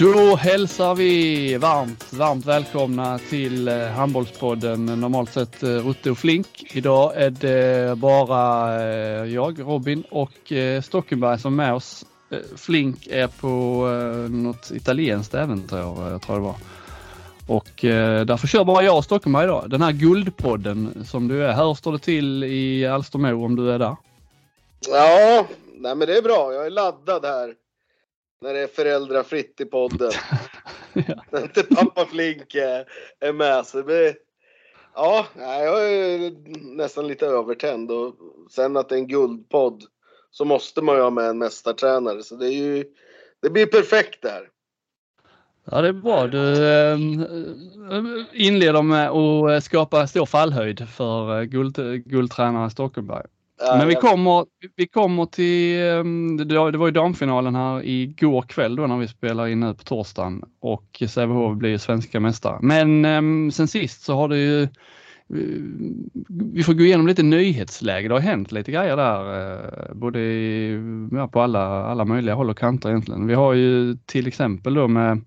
Då hälsar vi varmt, varmt välkomna till eh, Handbollspodden. Normalt sett eh, Rutte och Flink. Idag är det bara eh, jag, Robin och Stockenberg som är med oss. Flink är på något italienskt äventyr, jag tror det var. Och därför kör bara jag och Stockenberg idag. Den här Guldpodden som du är. Hur står det till i Alstermo om du är där? Ja, nej men det är bra. Jag är laddad här när det är föräldrafritt i podden. ja. När inte pappa Flink är med. Så det, ja, jag är nästan lite övertänd. Och sen att det är en guldpodd så måste man ju ha med en mästartränare. Så det är ju, det blir perfekt där. Ja, det är bra. Du eh, inleder med att skapa stor fallhöjd för eh, guld, guldtränare Stockenberg. Men vi kommer, vi kommer till, ehm, det var ju damfinalen här igår kväll då när vi spelar in nu på torsdagen och Sävehof blir svenska mästare. Men um, sen sist så har det ju, vi får gå igenom lite nyhetsläge. Det har hänt lite grejer där, uh, både i, ja, på alla, alla möjliga håll och kanter egentligen. Vi har ju till exempel då med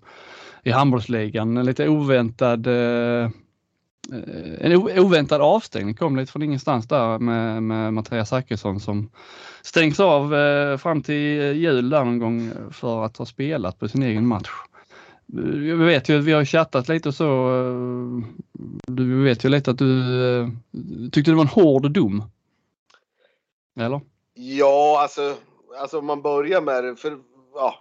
i handbollsligan lite oväntad Eh, Eh, en oväntad avstängning kom lite från ingenstans där med, med Mattias Zachrisson som stängs av eh, fram till eh, jul där någon gång för att ha spelat på sin egen match. Eh, vi jag vet ju att vi har chattat lite och så. Du vet ju lite att du tyckte det var en hård dom. Eller? Ja, alltså, alltså om man börjar med det, för ja,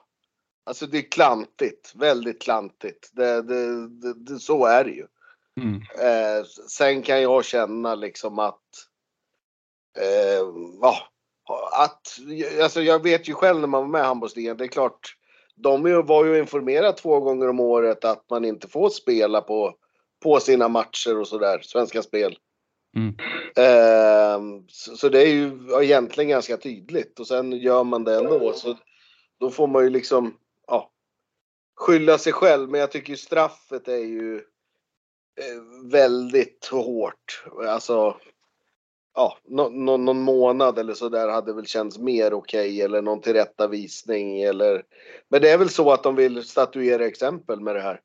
alltså det är klantigt, väldigt klantigt. Det, det, det, så är det ju. Mm. Eh, sen kan jag känna liksom att, eh, ja, att, alltså jag vet ju själv när man var med i handbollsligan, det är klart, de var ju informerade två gånger om året att man inte får spela på, på sina matcher och sådär, Svenska Spel. Mm. Eh, så, så, det är ju egentligen ganska tydligt och sen gör man det ändå. Så då får man ju liksom, ja, skylla sig själv. Men jag tycker ju straffet är ju väldigt hårt. Alltså, ja, no, no, någon månad eller så där hade väl känts mer okej okay, eller någon tillrättavisning eller. Men det är väl så att de vill statuera exempel med det här.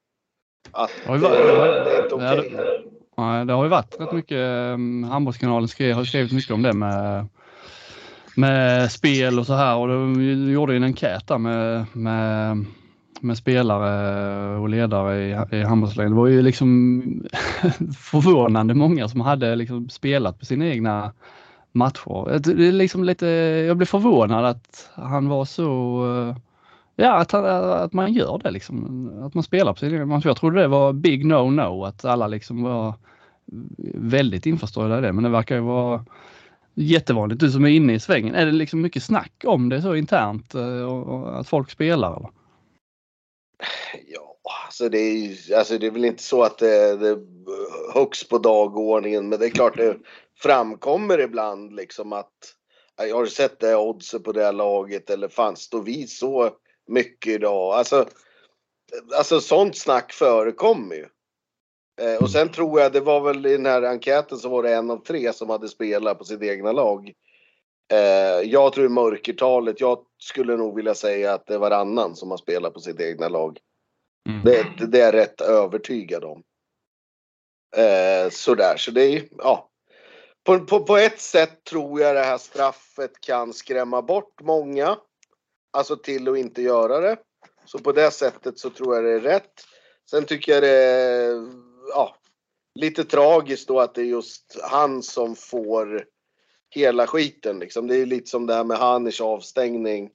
Att det, det, är inte okej. Okay. Ja, det har ju varit rätt mycket. Um, Handbollskanalen skrev, har skrivit mycket om det med med spel och så här och de gjorde en enkät där med, med med spelare och ledare i, i handbollsligan. Det var ju liksom förvånande många som hade liksom spelat på sina egna matcher. Det är liksom lite, jag blev förvånad att han var så, eh, ja att, han, att man gör det liksom. Att man spelar på sin egen matcher. Jag trodde det var big no-no, att alla liksom var väldigt införstådda i det, men det verkar ju vara jättevanligt. Du som är inne i svängen, är det liksom mycket snack om det så internt eh, och, och att folk spelar? Eller? Ja, alltså det är alltså det är väl inte så att det, det högst på dagordningen, men det är klart det framkommer ibland liksom att jag har sett det oddset på det här laget eller fan står vi så mycket idag? Alltså, alltså sånt snack förekommer ju. Eh, och sen tror jag det var väl i den här enkäten så var det en av tre som hade spelat på sitt egna lag. Eh, jag tror mörkertalet, jag skulle nog vilja säga att det är varannan som har spelat på sitt egna lag. Mm. Det, det, är jag rätt övertygad om. Eh, sådär, så det är ja. På, på, på ett sätt tror jag det här straffet kan skrämma bort många. Alltså till att inte göra det. Så på det sättet så tror jag det är rätt. Sen tycker jag det är ja, lite tragiskt då att det är just han som får hela skiten liksom. Det är lite som det här med Hanish avstängning.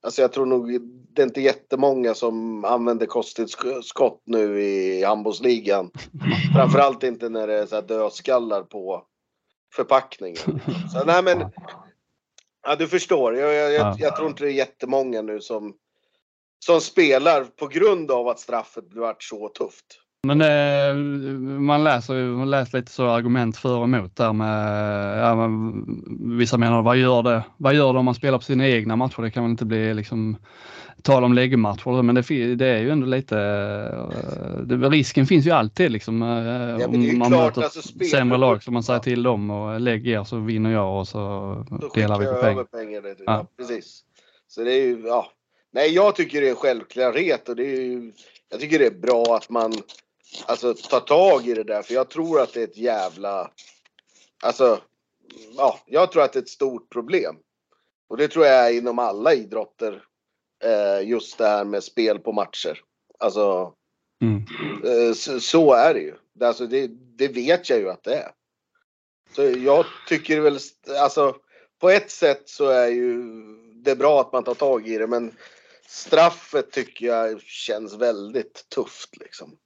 Alltså jag tror nog det är inte jättemånga som använder kostigt skott nu i handbollsligan. Framförallt inte när det är så här dödskallar på förpackningen. Så, nej men, ja, du förstår. Jag, jag, jag, jag, tror inte det är jättemånga nu som, som spelar på grund av att straffet blev så tufft. Men eh, man läser ju man läser lite så argument för och emot där med, ja, men, vissa menar vad gör det, vad gör det om man spelar på sina egna matcher? Det kan väl inte bli liksom tal om läggmatcher, men det, det, är ju ändå lite, eh, det, risken finns ju alltid liksom. Eh, ja, om man klart, möter alltså, sämre lag så man säger till dem och lägg er så vinner jag och så Då delar vi på pengar. pengar det, ja. ja. precis. Så det är ju, ja, nej, jag tycker det är en självklarhet och det är jag tycker det är bra att man alltså tar tag i det där för jag tror att det är ett jävla, alltså, ja, jag tror att det är ett stort problem. Och det tror jag är inom alla idrotter. Eh, just det här med spel på matcher. Alltså, mm. eh, så, så, är det ju. Alltså, det, det vet jag ju att det är. Så jag tycker väl, alltså på ett sätt så är ju det bra att man tar tag i det men straffet tycker jag känns väldigt tufft liksom.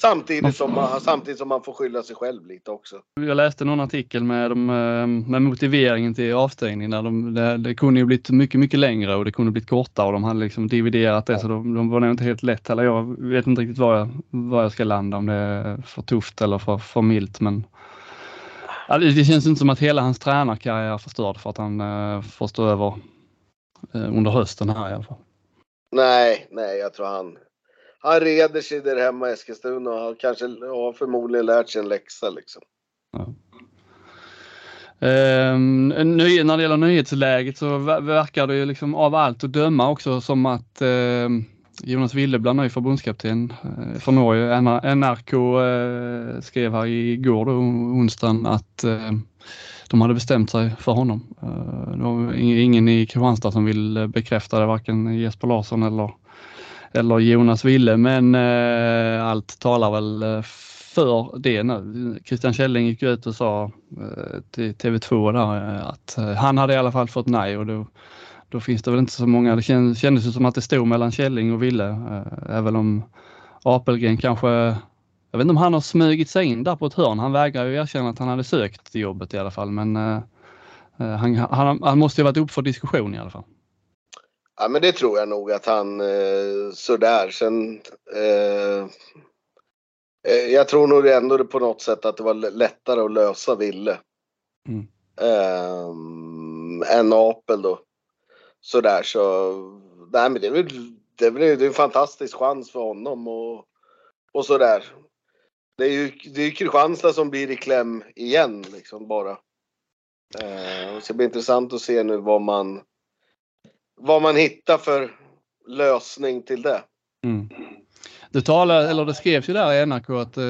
Samtidigt som, man, samtidigt som man får skylla sig själv lite också. Jag läste någon artikel med, de, eh, med motiveringen till avstängning. Där de, det, det kunde ju blivit mycket, mycket längre och det kunde blivit kortare och de hade liksom dividerat det så de, de var nog inte helt lätt heller. Jag vet inte riktigt var jag, var jag ska landa, om det är för tufft eller för, för milt. Men det känns inte som att hela hans tränarkarriär är förstörd för att han uh, får stå över uh, under hösten här i alla fall. Nej, nej, jag tror han, han reder sig där hemma i Eskilstuna och har kanske har förmodligen lärt sig en läxa liksom. Ja. Um, ny, när det gäller nyhetsläget så verkar det ju liksom av allt att döma också som att uh, Jonas Willeblad, ny förbundskapten eh, för Norge. NRK uh, eh, skrev här igår då, onsdagen att uh, de hade bestämt sig för honom. Eh, det var ingen i Kristianstad som vill bekräfta det, varken Jesper Larsson eller eller Jonas Ville, men eh, allt talar väl eh, för det nu. Christian Källing gick ut och sa eh, till TV2 där eh, att eh, han hade i alla fall fått nej och då, då finns det väl inte så många. Det kändes, ju som att det stod mellan Källing och Ville, eh, även om Apelgren kanske jag vet inte om han har smugit sig in där på ett hörn. Han vägrar ju erkänna att han hade sökt jobbet i alla fall, men eh, han, han, han måste ju varit upp för diskussion i alla fall. Ja men det tror jag nog att han eh, sådär. Sen eh, eh, jag tror nog ändå det på något sätt att det var lättare att lösa Ville. Mm. Eh, än Apel då. Sådär så. Nej men det är väl, det är, väl, det är en fantastisk chans för honom och, och sådär. Det är ju det är Kristianstad som blir i kläm igen liksom bara. Eh, det ska bli intressant att se nu vad man vad man hittar för lösning till det. Mm. Det, talade, eller det skrevs ju där i NRK att eh,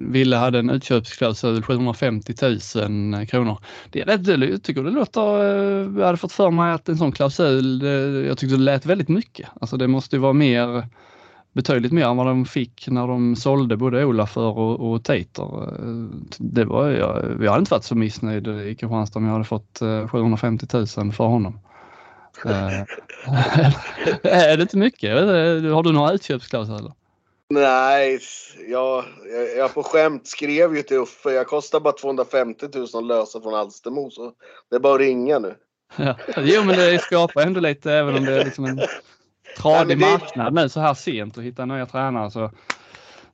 Ville hade en utköpsklausul 750 000 kronor. Det, det, jag tycker det låter, eh, jag hade fått för mig att en sån klausul, jag tyckte det lät väldigt mycket. Alltså det måste ju vara mer, betydligt mer än vad de fick när de sålde både Olafur och, och Tater. Eh, det var, jag, jag hade inte varit så missnöjd i Kristianstad om jag hade fått eh, 750 000 för honom. Eh, är det inte mycket? Har du några utköpsklausuler? Nej, jag, jag, på skämt skrev ju till Uffe. Jag kostar bara 250 000 att lösa från Alstermo så det är bara att ringa nu. Ja. Jo men det skapar ändå lite även om det är liksom en tradig marknad nu så här sent att hitta nya tränare så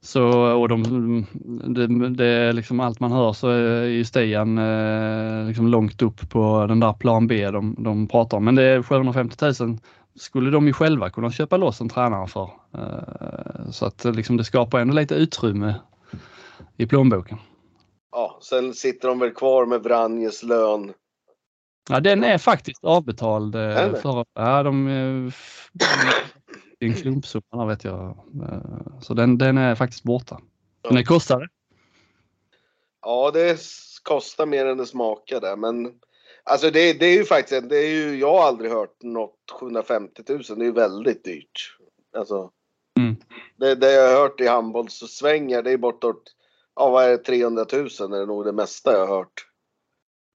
så, och de, det, det är liksom allt man hör så är ju Stian eh, liksom långt upp på den där plan B de, de pratar om. Men det är 750 000 skulle de ju själva kunna köpa loss en tränare för. Eh, så att liksom det skapar ändå lite utrymme i plånboken. Ja, sen sitter de väl kvar med Vranjes lön. Ja, den är faktiskt avbetald. Eh, för, ja, de, eh, en klumpsumma vet jag. Eh, så den, den är faktiskt borta. Men det kostar det. Ja, det kostar mer än det smakar där. Men alltså det, det är ju faktiskt, det är ju, jag har aldrig hört något 750 000. Det är ju väldigt dyrt. Alltså, mm. det, det jag har hört i handbollssvängar det är bortåt, ja vad är det, 300 000 är det nog det mesta jag har hört.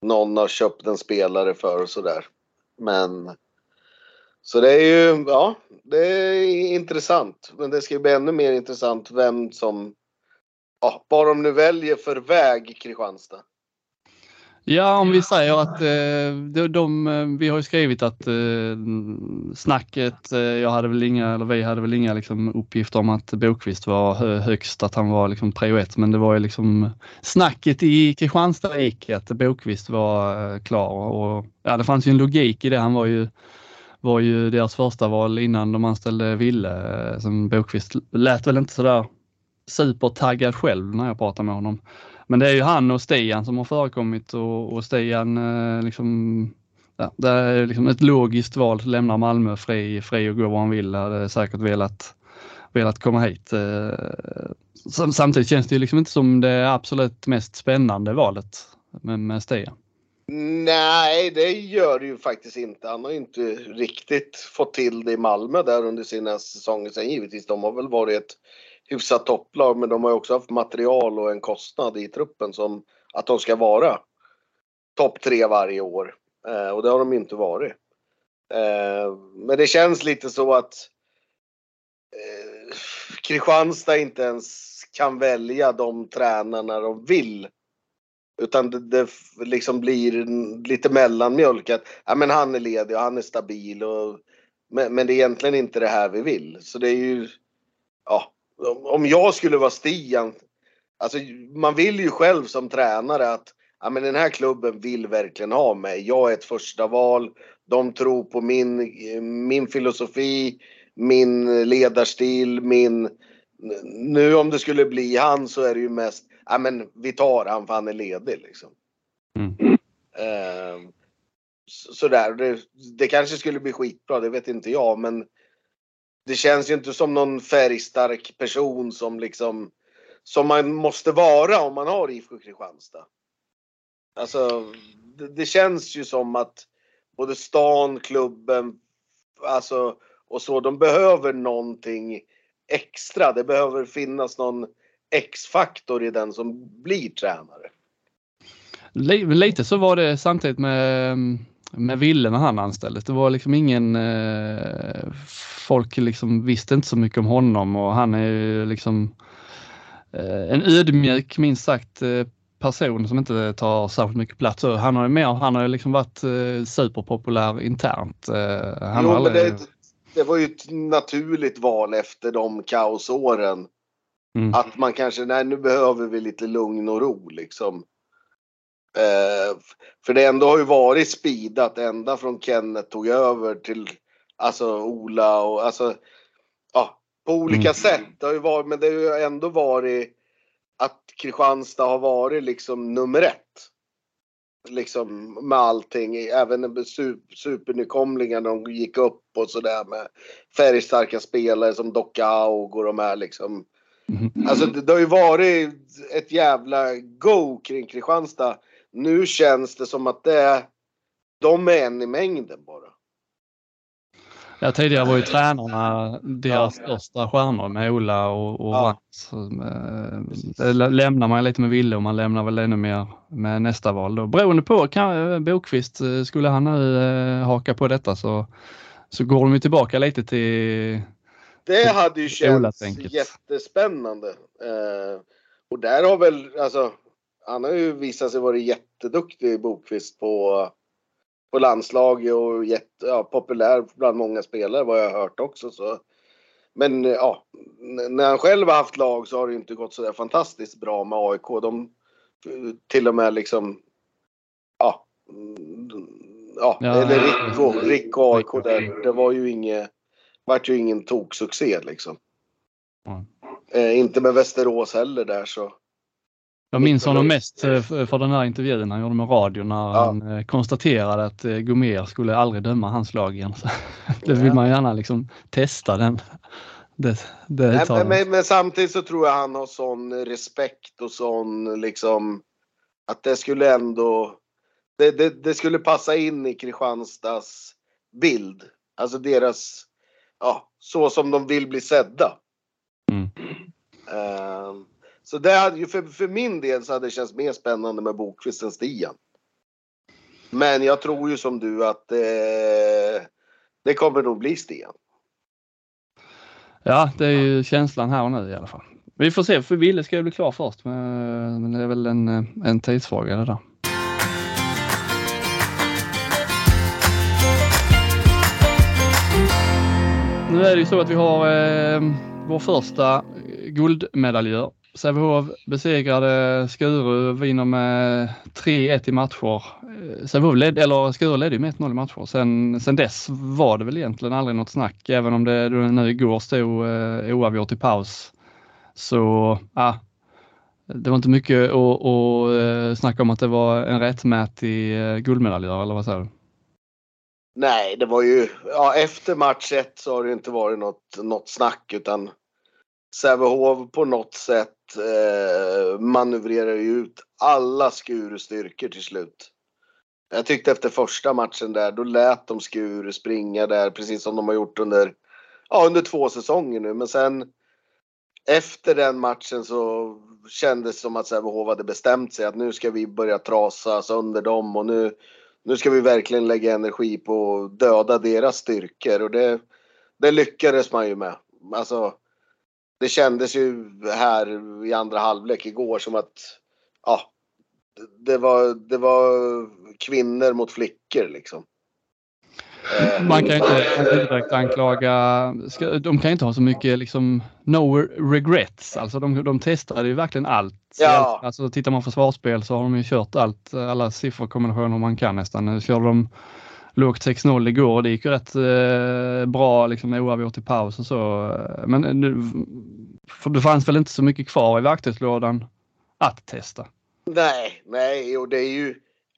Någon har köpt en spelare för och sådär. Men så det är ju, ja, det är intressant. Men det ska ju bli ännu mer intressant vem som, ja, vad de nu väljer för väg Kristianstad. Ja, om vi säger att eh, de, de, eh, vi har ju skrivit att eh, snacket, eh, jag hade väl inga, eller vi hade väl inga liksom, uppgifter om att Bokvist var högst, att han var liksom prio ett, men det var ju liksom snacket i Kristianstad gick att Bokvist var eh, klar och ja, det fanns ju en logik i det. Han var ju var ju deras första val innan de anställde Ville eh, som Bokvist lät väl inte sådär supertaggad själv när jag pratade med honom. Men det är ju han och Stian som har förekommit och, och Stian eh, liksom ja, det är liksom ett logiskt val. Lämnar Malmö fri, fri och gå var han vill. Hade säkert velat, velat komma hit. Eh. Samtidigt känns det ju liksom inte som det absolut mest spännande valet med, med Stian. Nej, det gör det ju faktiskt inte. Han har ju inte riktigt fått till det i Malmö där under sina säsonger. Sen givetvis, de har väl varit ett hyfsat topplag, men de har ju också haft material och en kostnad i truppen som att de ska vara topp tre varje år. Eh, och det har de ju inte varit. Eh, men det känns lite så att eh, Kristianstad inte ens kan välja de tränarna de vill utan det, det liksom blir lite mellanmjölk. Att, ja, men han är ledig och han är stabil. Och, men, men det är egentligen inte det här vi vill. Så det är ju... Ja, om jag skulle vara Stian. Alltså man vill ju själv som tränare att ja, men den här klubben vill verkligen ha mig. Jag är ett första val. De tror på min, min filosofi, min ledarstil, min... Nu om det skulle bli han så är det ju mest ja men vi tar han för han är ledig liksom. Mm. Uh, sådär, det, det kanske skulle bli skitbra, det vet inte jag men det känns ju inte som någon färgstark person som liksom som man måste vara om man har IFK Kristianstad. Alltså, det, det, känns ju som att både stan, klubben, alltså och så, de behöver någonting extra. Det behöver finnas någon X-faktor i den som blir tränare. Lite så var det samtidigt med, med Ville när han anställdes. Det var liksom ingen, eh, folk liksom visste inte så mycket om honom och han är ju liksom eh, en ödmjuk minst sagt eh, person som inte tar särskilt mycket plats. Han har ju mer, han har ju liksom varit superpopulär internt. Han jo, aldrig... det, det var ju ett naturligt val efter de kaosåren Mm. Att man kanske, nej nu behöver vi lite lugn och ro liksom. Eh, för det ändå har ju varit speedat ända från Kenneth tog över till alltså Ola och alltså ja, på olika mm. sätt. Det har ju varit, men det har ju ändå varit att Kristianstad har varit liksom nummer ett. Liksom med allting, även supernykomlingar de gick upp och sådär med färgstarka spelare som Docka och de här liksom. Alltså det, det har ju varit ett jävla go kring Kristianstad. Nu känns det som att det är, de är en i mängden bara. Ja, tidigare var ju tränarna deras ja. största stjärnor med Ola och, och ja. Det lämnar man lite med Ville och man lämnar väl ännu mer med nästa val då. Beroende på, kan, Bokvist, skulle han nu eh, haka på detta så, så går de ju tillbaka lite till det hade ju känts jättespännande. Eh, och där har väl, alltså, han har ju visat sig vara jätteduktig Bokvist på, på landslaget och jätte, ja, populär bland många spelare vad jag har hört också. Så. Men ja, när han själv har haft lag så har det inte gått så där fantastiskt bra med AIK. De till och med liksom, ja, ja, ja eller Rick och, Rick och AIK där. Det var ju inget vart ju ingen toksuccé liksom. Mm. Eh, inte med Västerås heller där så. Jag minns honom mest eh, för den här intervjun han gjorde med radio när ja. han eh, konstaterade att eh, Gomer skulle aldrig döma hans lag igen. det vill man gärna liksom testa den. Det, det Nej, men, men, men, samtidigt så tror jag han har sån respekt och sån liksom att det skulle ändå det, det, det skulle passa in i Kristianstads bild. Alltså deras ja, så som de vill bli sedda. Mm. Uh, så det hade ju för, för min del så hade det känts mer spännande med Bokvist än Stian. Men jag tror ju som du att eh, det kommer nog bli Stian. Ja, det är ju känslan här och nu i alla fall. Vi får se, för Ville ska ju bli klar först, men det är väl en, en tidsfråga det där. Nu är det ju så att vi har eh, vår första guldmedaljör. Sävehof besegrade Skuru, vinner med 3-1 i matcher. Eh, Sävehof led, eller Skuru ledde ju med 1-0 i matcher. Sen, sen dess var det väl egentligen aldrig något snack, även om det nu igår stod eh, oavgjort i paus. Så ah, det var inte mycket att, att eh, snacka om att det var en rättmätig eh, guldmedaljör, eller vad säger du? Nej, det var ju, ja efter match 1 så har det inte varit något, något snack utan Sävehof på något sätt eh, manövrerar ju ut alla Skuru styrkor till slut. Jag tyckte efter första matchen där, då lät de Skuru springa där precis som de har gjort under, ja, under två säsonger nu. Men sen efter den matchen så kändes det som att Sävehof hade bestämt sig att nu ska vi börja trasa sönder dem och nu, nu ska vi verkligen lägga energi på att döda deras styrkor och det, det lyckades man ju med. Alltså, det kändes ju här i andra halvlek igår som att ja, det var, det var kvinnor mot flickor liksom. Eh, man kan ju inte direkt anklaga, de kan inte ha så mycket liksom no regrets. Alltså de, de testade ju verkligen allt. Ja. Alltså tittar man försvarsspel så har de ju kört allt, alla sifferkombinationer man kan nästan. Nu körde de lågt 6-0 igår och det gick ju rätt eh, bra liksom oavgjort i paus och så. Men nu, för det fanns väl inte så mycket kvar i verktygslådan att testa? Nej, nej och det är ju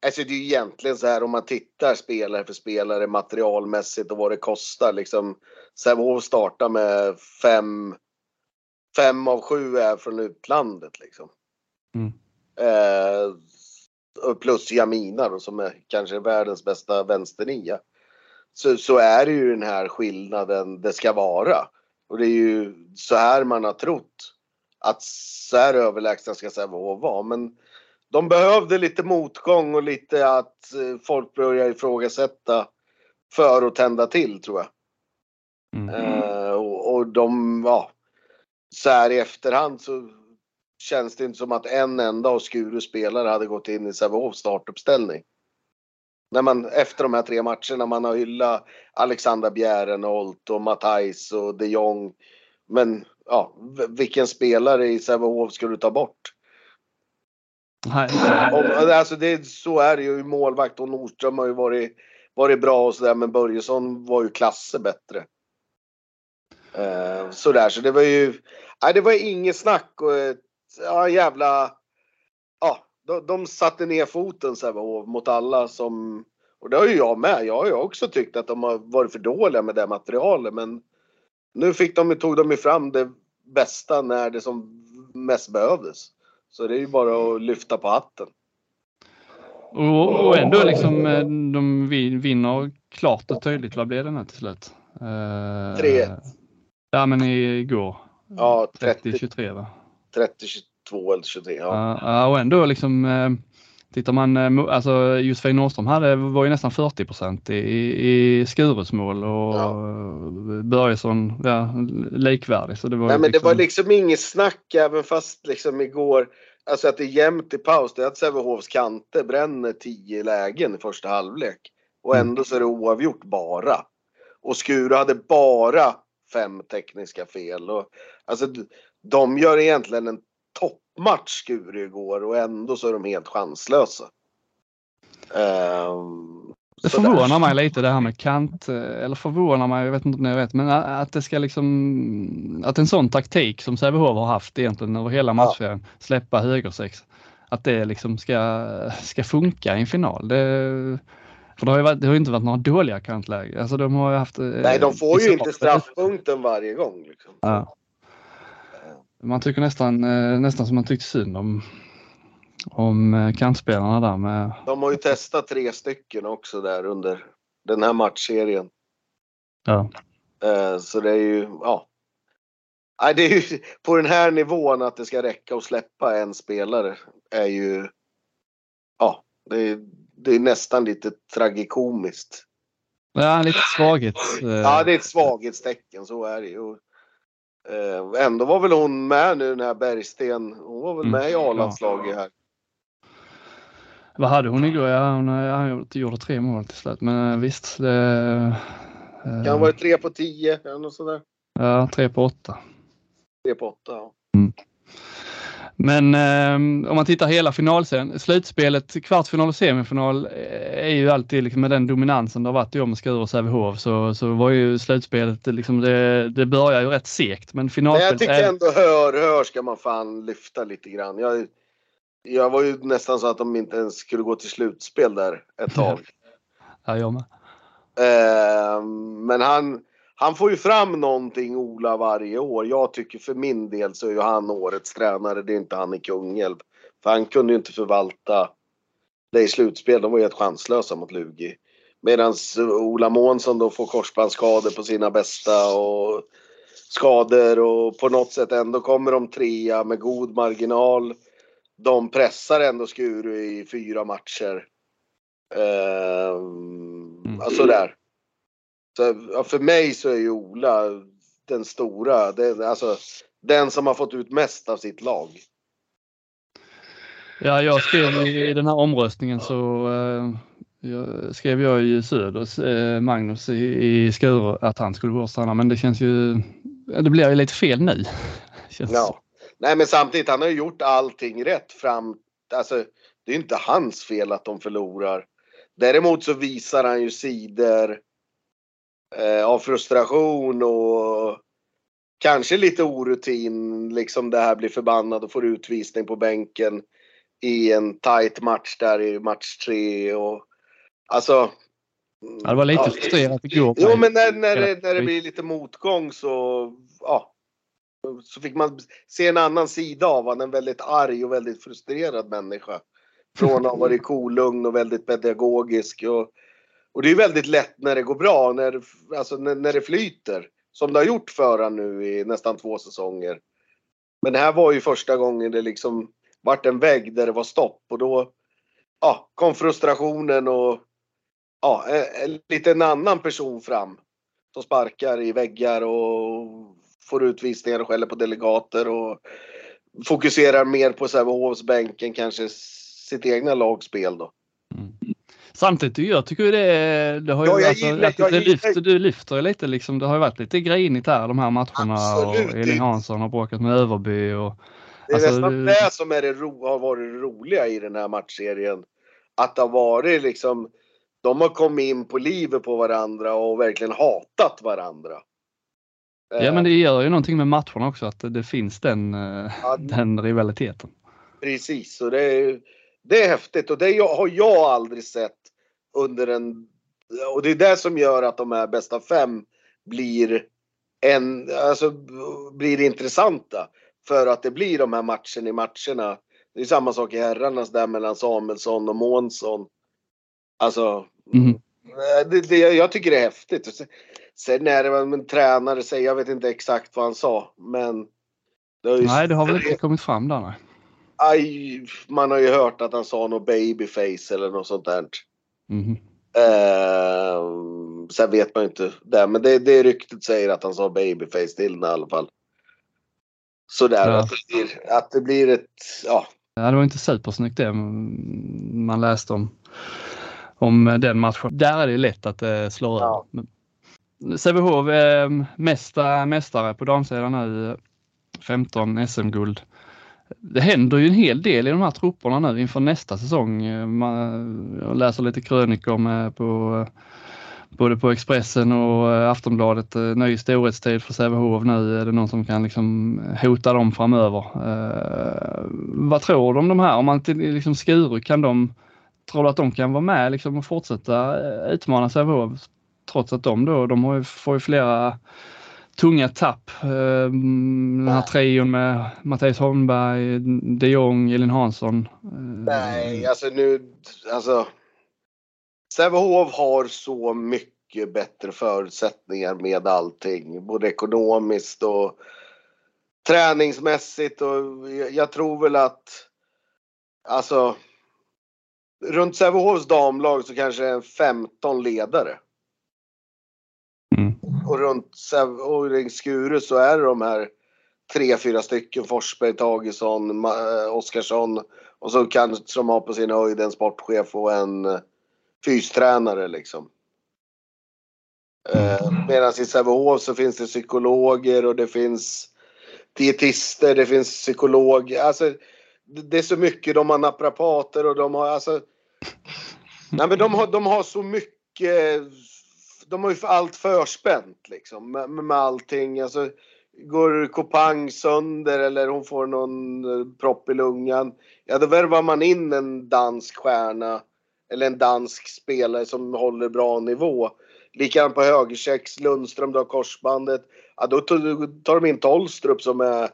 Alltså det är ju egentligen så här om man tittar spelare för spelare materialmässigt och vad det kostar liksom. Sävehof startar med fem, fem av sju är från utlandet liksom. Mm. Eh, plus Jamina då som är kanske världens bästa vänsternia. Så, så är det ju den här skillnaden det ska vara. Och det är ju så här man har trott att så här överlägsna ska Sävehof vara. Men de behövde lite motgång och lite att eh, folk börjar ifrågasätta för att tända till tror jag. Mm. Uh, och, och, de, ja, så här i efterhand så känns det inte som att en enda av Skuru spelare hade gått in i Sävehofs startuppställning. När man efter de här tre matcherna man har hyllat Alexander Bjärenholt och Matthijs och de Jong. Men ja, vilken spelare i Sävehof skulle du ta bort? Nej. Om, alltså det, så är det ju. Målvakt och Nordström har ju varit, varit bra och sådär men Börjesson var ju klasser bättre. Uh, sådär så det var ju, nej det var inget snack och ja jävla, ja de, de satte ner foten Sävehof mot alla som, och det har ju jag med. Jag har ju också tyckt att de har varit för dåliga med det materialet men nu fick de, tog de ju fram det bästa när det som mest behövdes. Så det är ju bara att lyfta på hatten. Och, och ändå liksom eh, de vinner klart och tydligt. Vad blev det nu till slut? 3-1. Eh, ja men igår. Ja, 30-23 va? 30-22 eller 23 ja. ja. och ändå liksom eh, Tittar man, alltså Josefin Nordström hade, var ju nästan 40 procent i, i Skures mål och ja. Börjesson ja, likvärdig. Så det var Nej, men liksom... det var liksom inget snack även fast liksom igår, alltså att det är jämnt i paus, det är att Sävehofs kanter bränner 10 lägen i första halvlek. Och mm. ändå så är det oavgjort bara. Och Skuru hade bara fem tekniska fel. Och, alltså, de gör egentligen en toppmatch Skuru igår och ändå så är de helt chanslösa. Um, det förvånar mig lite det här med kant, eller förvånar mig, jag vet inte om ni vet, men att det ska liksom, att en sån taktik som Sävehof har haft egentligen över hela matchen, ja. släppa högersex, att det liksom ska, ska funka i en final. Det, för det har ju varit, det har inte varit några dåliga kantlägen. Alltså de har haft... Nej, de får ju inte straffpunkten varje gång. Liksom. Ja. Man tycker nästan, eh, nästan som man tyckte synd om, om eh, kantspelarna där med. De har ju testat tre stycken också där under den här matchserien. Ja. Eh, så det är ju, ja. Nej, det är ju på den här nivån att det ska räcka att släppa en spelare är ju, ja, det är, det är nästan lite tragikomiskt. Ja, lite svaghet. Ja, det är ett svaghetstecken, så är det ju. Eh, ändå var väl hon med nu den här Bergsten. Hon var väl mm. med i A-landslaget här. Vad hade hon igår? Ja, hon ja, gjorde tre mål till slut. Men eh, visst. Det, eh, kan vara tre på tio eller något sådär. Ja, tre på åtta. Tre på åtta, ja. Mm. Men eh, om man tittar hela finalserien, slutspelet, kvartsfinal och semifinal eh, är ju alltid liksom med den dominansen det har varit i om Skuru och Sävehof så, så var ju slutspelet liksom det, det börjar ju rätt segt men finalspelet. Men jag tycker ändå hör, hör ska man fan lyfta lite grann. Jag, jag var ju nästan så att de inte ens skulle gå till slutspel där ett tag. ja, jag med. Eh, men han, han får ju fram någonting Ola varje år. Jag tycker för min del så är ju han årets tränare. Det är inte han i Kungälv. För han kunde ju inte förvalta det i slutspel. De var ju helt chanslösa mot Lugi. Medan Ola Månsson då får korsbandsskador på sina bästa och skador och på något sätt ändå kommer de trea med god marginal. De pressar ändå Skuru i fyra matcher. Uh, mm. Alltså där. Så, för mig så är ju Ola den stora, den, alltså den som har fått ut mest av sitt lag. Ja, jag skrev i den här omröstningen så uh, jag, skrev jag ju Söders uh, Magnus i, i Skuru att han skulle tränare men det känns ju, det blir ju lite fel nu. känns ja. Nej men samtidigt, han har ju gjort allting rätt fram, alltså det är inte hans fel att de förlorar. Däremot så visar han ju sidor eh, av frustration och kanske lite orutin. Liksom det här blir förbannad och får utvisning på bänken i en tight match där i match tre. Och, alltså. Ja, det var lite ja, frustrerat igår. Jo, men när, när, det, när det blir lite motgång så, ja. Så fick man se en annan sida av honom. En väldigt arg och väldigt frustrerad människa. Från att ha varit kolugn och väldigt pedagogisk. Och, och det är väldigt lätt när det går bra, när, alltså när, när det flyter. Som det har gjort för han nu i nästan två säsonger. Men det här var ju första gången det liksom vart en vägg där det var stopp och då ja, kom frustrationen och ja, lite en annan person fram. Som sparkar i väggar och får utvisningar och skäller på delegater och fokuserar mer på Sävehofsbänken kanske sitt egna lagspel då. Mm. Samtidigt, jag tycker det, det har ju ja, varit, gillar, att det lyfter, du lyfter lite liksom. Det har ju varit lite grinigt här de här matcherna Absolut. och Elin Hansson har bråkat med Överby och det är alltså, nästan det som är det ro, har varit det roliga i den här matchserien. Att det har varit liksom, de har kommit in på livet på varandra och verkligen hatat varandra. Ja men det gör ju någonting med matcherna också att det finns den, eh, ja, den rivaliteten. Precis, och det är, det är häftigt och det har jag aldrig sett under en... Och det är det som gör att de här bästa fem blir en, alltså, blir intressanta. För att det blir de här matcherna i matcherna. Det är samma sak i herrarnas där mellan Samuelsson och Månsson. Alltså, mm. det, det, jag tycker det är häftigt. Sen är det väl en tränare säger, jag vet inte exakt vad han sa, men. Det just, nej, det har väl inte kommit fram där nej. Aj, man har ju hört att han sa något babyface eller något sånt där. Mm. Eh, sen vet man ju inte det, men det, det ryktet säger att han sa babyface till den i alla fall. Sådär, ja. att, det blir, att det blir ett, ja. ja. Det var inte supersnyggt det man läste om, om den matchen. Där är det lätt att det slår ja. över. Sävehof är mästa, mästare på damsidan nu. 15 SM-guld. Det händer ju en hel del i de här trupperna nu inför nästa säsong. jag läser lite krönikor med på både på Expressen och Aftonbladet. Ny storhetstid för Sävehof nu. Är det någon som kan liksom hota dem framöver? Eh, vad tror du om de här? Om man till liksom Skuru, kan de, tror du att de kan vara med liksom och fortsätta eh, utmana Sävehof? Trots att de då, de har ju, får ju flera tunga tapp. Den här trion med Mattias Holmberg, de Jong, Elin Hansson. Nej, alltså nu, alltså Sävehof har så mycket bättre förutsättningar med allting. Både ekonomiskt och träningsmässigt och jag tror väl att alltså runt Sävehofs damlag så kanske det är 15 ledare. Och runt och Skuru så är det de här tre, fyra stycken. Forsberg, Tagesson, eh, Oskarsson och så kanske de har på sin höjd en sportchef och en eh, fystränare liksom. Mm. Medan i Sävehof så finns det psykologer och det finns dietister, det finns psykologer. Alltså, det är så mycket. De har naprapater och de har alltså... Nej men de har, de har så mycket. De har ju allt förspänt liksom med, med allting. Alltså, går Kopang sönder eller hon får någon eh, propp i lungan. Ja då värvar man in en dansk stjärna eller en dansk spelare som håller bra nivå. Likadant på högersex, Lundström drar korsbandet. Ja, då tar de in Tolstrup som är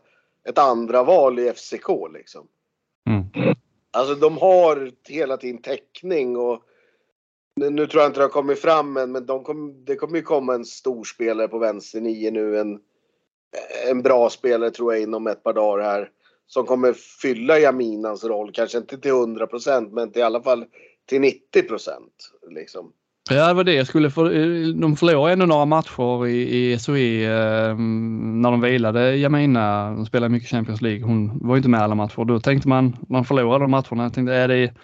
ett andra val i FCK liksom. Mm. Alltså de har hela tiden täckning och nu tror jag inte det har kommit fram än men de kom, det kommer ju komma en stor spelare på vänster nio nu. En, en bra spelare tror jag inom ett par dagar här. Som kommer fylla Jaminans roll. Kanske inte till 100% men till i alla fall till 90 liksom. Ja, det var det jag skulle för, De förlorade ändå några matcher i, i SOE eh, när de vilade Jamina. De spelade mycket Champions League. Hon var ju inte med alla matcher. Då tänkte man, när de förlorade de matcherna, jag tänkte är det,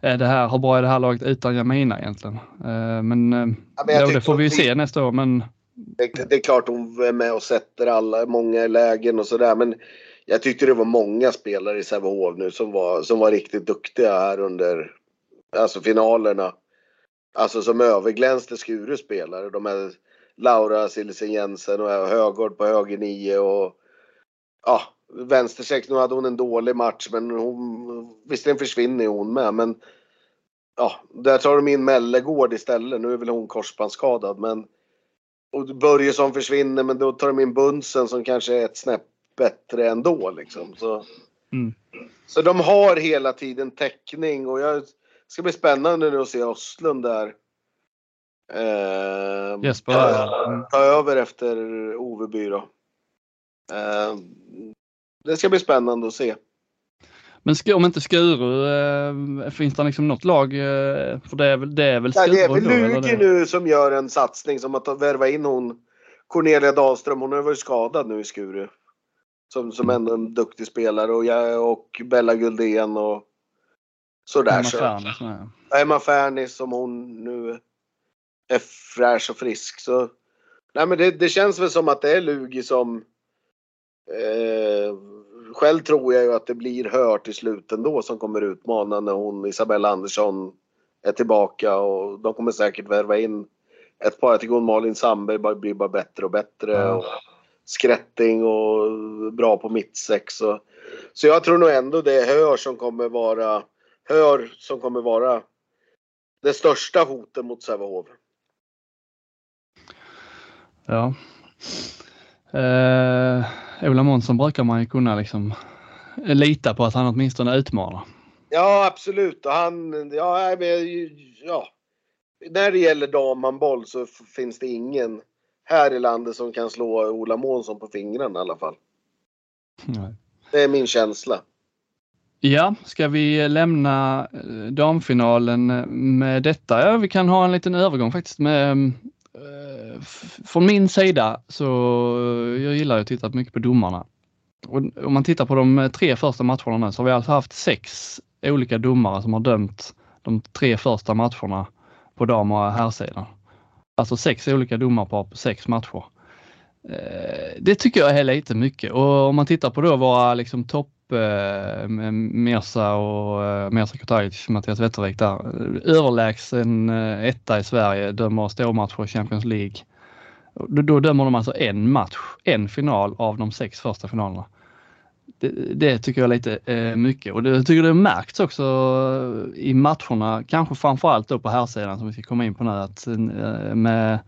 det här, hur bra är det här laget utan Jamina egentligen? Eh, men, eh, ja, men det får vi ju se nästa år. Men... Det, det, är klart hon är med och sätter alla, många lägen och sådär. Men jag tyckte det var många spelare i Sävehof nu som var, som var riktigt duktiga här under alltså finalerna. Alltså som överglänste Skures spelare. De här Laura Silsen Jensen och Högård på höger nio och ja, vänstersex. Nu hade hon en dålig match men hon, visserligen försvinner hon med men ja, där tar de in Mellegård istället. Nu är väl hon korsbandsskadad men och Börjesson försvinner men då tar de in Bunsen som kanske är ett snäpp bättre ändå liksom. Så, mm. så de har hela tiden täckning och jag det ska bli spännande nu att se Oslund där. Eh, Jesper ta, ta över efter Oveby då. Eh, det ska bli spännande att se. Men om inte Skuru, eh, finns det liksom något lag? Eh, för det är väl, det är väl Skuru? Det är väl Lugi nu som gör en satsning som att värva in hon Cornelia Dahlström. Hon har varit skadad nu i Skuru. Som, som ändå en duktig spelare och, jag, och Bella Guldén och Sådär Emma. Fernis med. Emma Fernis som hon nu är fräsch och frisk. Så, nej men det, det känns väl som att det är Lugi som eh, själv tror jag ju att det blir Hör till slut ändå som kommer utmana när hon Isabella Andersson är tillbaka och de kommer säkert värva in ett par. Jag tycker hon Malin Sandberg blir bara bättre och bättre. Och skrätting och bra på mittsex. Så, så jag tror nog ändå det är Hör som kommer vara Hör som kommer vara det största hotet mot Sävehof. Ja. Eh, Ola Månsson brukar man ju kunna liksom lita på att han åtminstone utmanar. Ja absolut och han, ja, ja. När det gäller damhandboll så finns det ingen här i landet som kan slå Ola Månsson på fingrarna i alla fall. Nej. Det är min känsla. Ja, ska vi lämna eh, damfinalen med detta? Ja, vi kan ha en liten övergång faktiskt med eh, Eh, från min sida så eh, jag gillar att titta mycket på domarna. Och om man tittar på de eh, tre första matcherna nu så har vi alltså haft sex olika domare som har dömt de tre första matcherna på dam och herrsidan. Alltså sex olika domarpar på sex matcher. Det tycker jag är lite mycket och om man tittar på då våra liksom topp eh, Mirza och eh, Mirza Kutajic, liksom Mattias Wettervik där. Eh, Överlägsen eh, etta i Sverige, dömer stormatcher i Champions League. Då, då dömer de alltså en match, en final av de sex första finalerna. Det, det tycker jag är lite eh, mycket och det, jag tycker det märks också eh, i matcherna, kanske framförallt då på här sidan som vi ska komma in på nu, att eh, med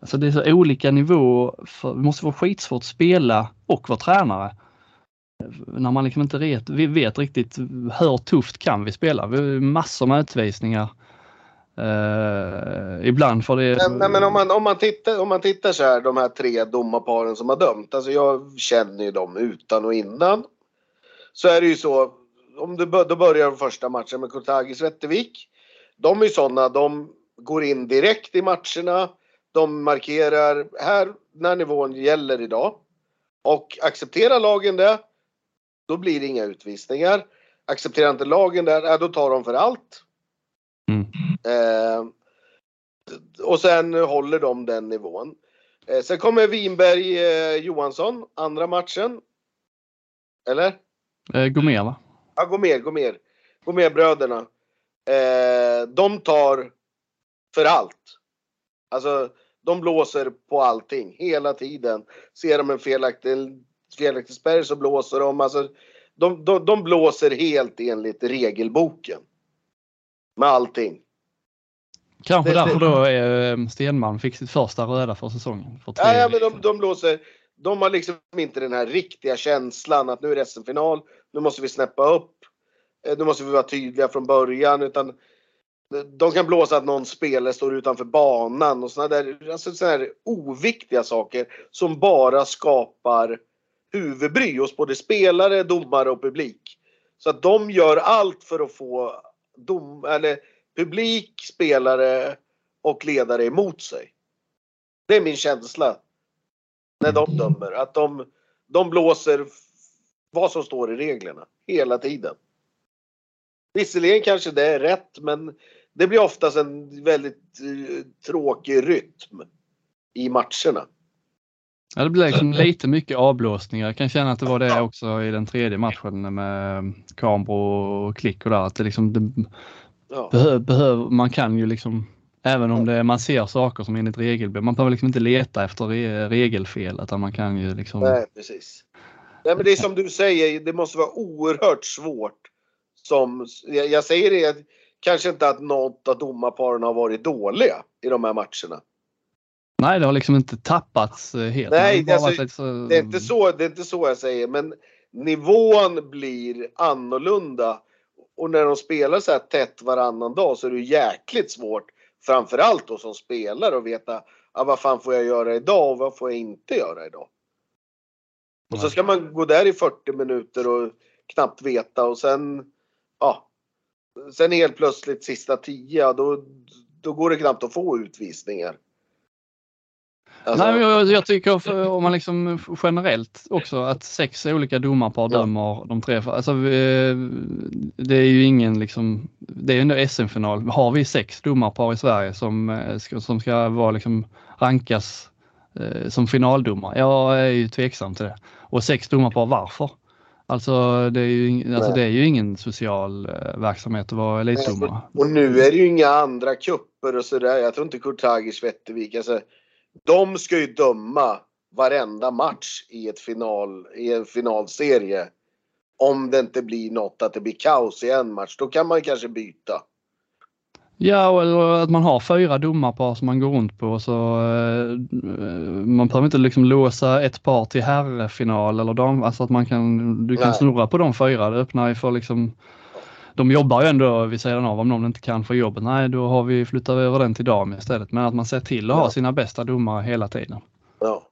Alltså det är så olika nivåer. För, det måste vara skitsvårt att spela och vara tränare när man liksom inte vet, vi vet riktigt hur tufft kan vi spela. Vi har massor med utvisningar. Uh, ibland får det... Nej, men om man, om, man tittar, om man tittar så här, de här tre domarparen som har dömt. Alltså jag känner ju dem utan och innan. Så är det ju så, om du då börjar den första matchen med Kurtagis Vättervik. De är ju sådana, de går in direkt i matcherna. De markerar här när nivån gäller idag. Och accepterar lagen det då blir det inga utvisningar. Accepterar inte lagen där, då tar de för allt. Mm. Eh, och sen håller de den nivån. Eh, sen kommer Winberg eh, Johansson, andra matchen. Eller? Eh, Gomér va? Ja, Gomér, Gomér. Gomér-bröderna. Eh, de tar för allt. Alltså, de blåser på allting hela tiden. Ser de en felaktig spärr så blåser de. Alltså, de, de, de blåser helt enligt regelboken. Med allting. Kanske därför då är Stenman fick sitt första röda för säsongen. För ja, ja, men de, de blåser. De har liksom inte den här riktiga känslan att nu är det SM-final. Nu måste vi snäppa upp. Nu måste vi vara tydliga från början. Utan de kan blåsa att någon spelare står utanför banan och sådana där, alltså såna där oviktiga saker som bara skapar huvudbry hos både spelare, domare och publik. Så att de gör allt för att få dom, eller publik, spelare och ledare emot sig. Det är min känsla när de dömer. Att de, de blåser vad som står i reglerna hela tiden. Visserligen kanske det är rätt men det blir oftast en väldigt uh, tråkig rytm i matcherna. Ja, det blir liksom lite mycket avblåsningar. Jag kan känna att det var det också i den tredje matchen med Cambro och Klick och där. Att det liksom, det ja. behöver, behöver, man kan ju liksom, även om det, man ser saker som enligt regel, man behöver liksom inte leta efter re, regelfel utan man kan ju liksom. Nej, precis. Nej, men det är som du säger, det måste vara oerhört svårt. Som, jag, jag säger det, kanske inte att något av domarparen har varit dåliga i de här matcherna. Nej, det har liksom inte tappats eh, helt. Nej, det, alltså, så... det, är inte så, det är inte så jag säger, men nivån blir annorlunda. Och när de spelar så här tätt varannan dag så är det jäkligt svårt, framförallt då som spelare, att veta ah, vad fan får jag göra idag och vad får jag inte göra idag. Och så ska man gå där i 40 minuter och knappt veta och sen, ja, sen helt plötsligt sista 10, då, då går det knappt att få utvisningar. Alltså... Nej, jag, jag tycker för, om man liksom generellt också att sex olika domarpar ja. dömer de tre. Alltså, det är ju ingen liksom, det är ju ändå SM-final. Har vi sex domarpar i Sverige som eh, som ska vara liksom rankas eh, som finaldomare? Jag är ju tveksam till det. Och sex domarpar, varför? Alltså det är ju, alltså, det är ju ingen social eh, verksamhet att vara elitdomare. Och nu är det ju inga andra kupper och sådär. Jag tror inte Kurtagic, Wettervik, alltså de ska ju döma varenda match i, ett final, i en finalserie. Om det inte blir något, att det blir kaos i en match. Då kan man kanske byta. Ja, eller att man har fyra domarpar som man går runt på så eh, man behöver inte liksom låsa ett par till herrfinal eller dam, alltså att man kan, du kan Nej. snurra på de fyra. Det öppnar ju för liksom de jobbar ju ändå vid sidan av om någon inte kan få jobbet. Nej, då har vi flyttat över den till dam istället. Men att man ser till att ja. ha sina bästa domare hela tiden. Ja.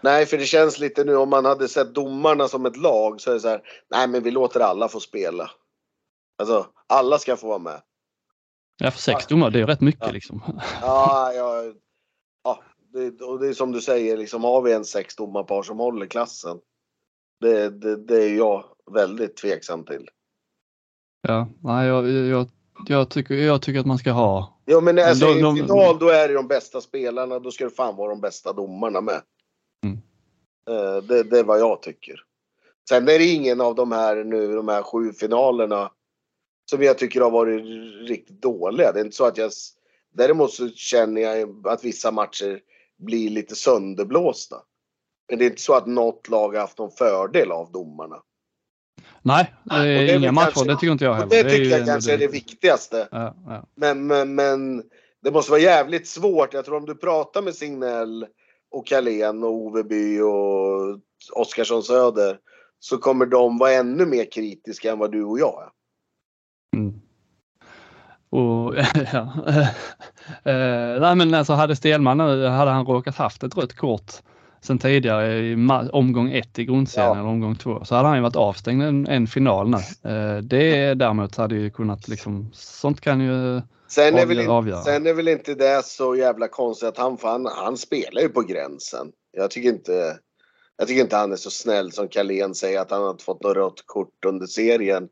Nej, för det känns lite nu om man hade sett domarna som ett lag så är det så här. Nej, men vi låter alla få spela. Alltså, alla ska få vara med. Ja, för sex domare, det är rätt mycket ja. liksom. Ja, ja, ja det, och det är som du säger, liksom har vi en sex domarpar som håller klassen. Det, det, det är jag väldigt tveksam till. Ja, nej, jag, jag, jag, tycker, jag tycker att man ska ha. Ja, men alltså, de, de, i final då är det de bästa spelarna. Då ska det fan vara de bästa domarna med. Mm. Uh, det, det är vad jag tycker. Sen är det ingen av de här nu, de här sju finalerna som jag tycker har varit riktigt dåliga. Det är inte så att jag... Däremot så känner jag att vissa matcher blir lite sönderblåsta. Men det är inte så att något lag har haft någon fördel av domarna. Nej, det är, det är inga matcher. Kanske, det tycker inte jag heller. Det, det tycker jag kanske är det viktigaste. Ja, ja. Men, men, men det måste vara jävligt svårt. Jag tror om du pratar med Signell och Carlén och Oveby och Oskarsson Söder så kommer de vara ännu mer kritiska än vad du och jag är. Mm. Och, ja. eh, nej men alltså hade Stelman hade han råkat haft ett rött kort sen tidigare i omgång ett i grundserien ja. eller omgång två så hade han ju varit avstängd en, en final nu. Eh, det däremot hade ju kunnat liksom, sånt kan ju sen är, väl avgöra. sen är väl inte det så jävla konstigt att han, han, han spelar ju på gränsen. Jag tycker inte, jag tycker inte han är så snäll som Carlén säger att han har fått något rött kort under serien.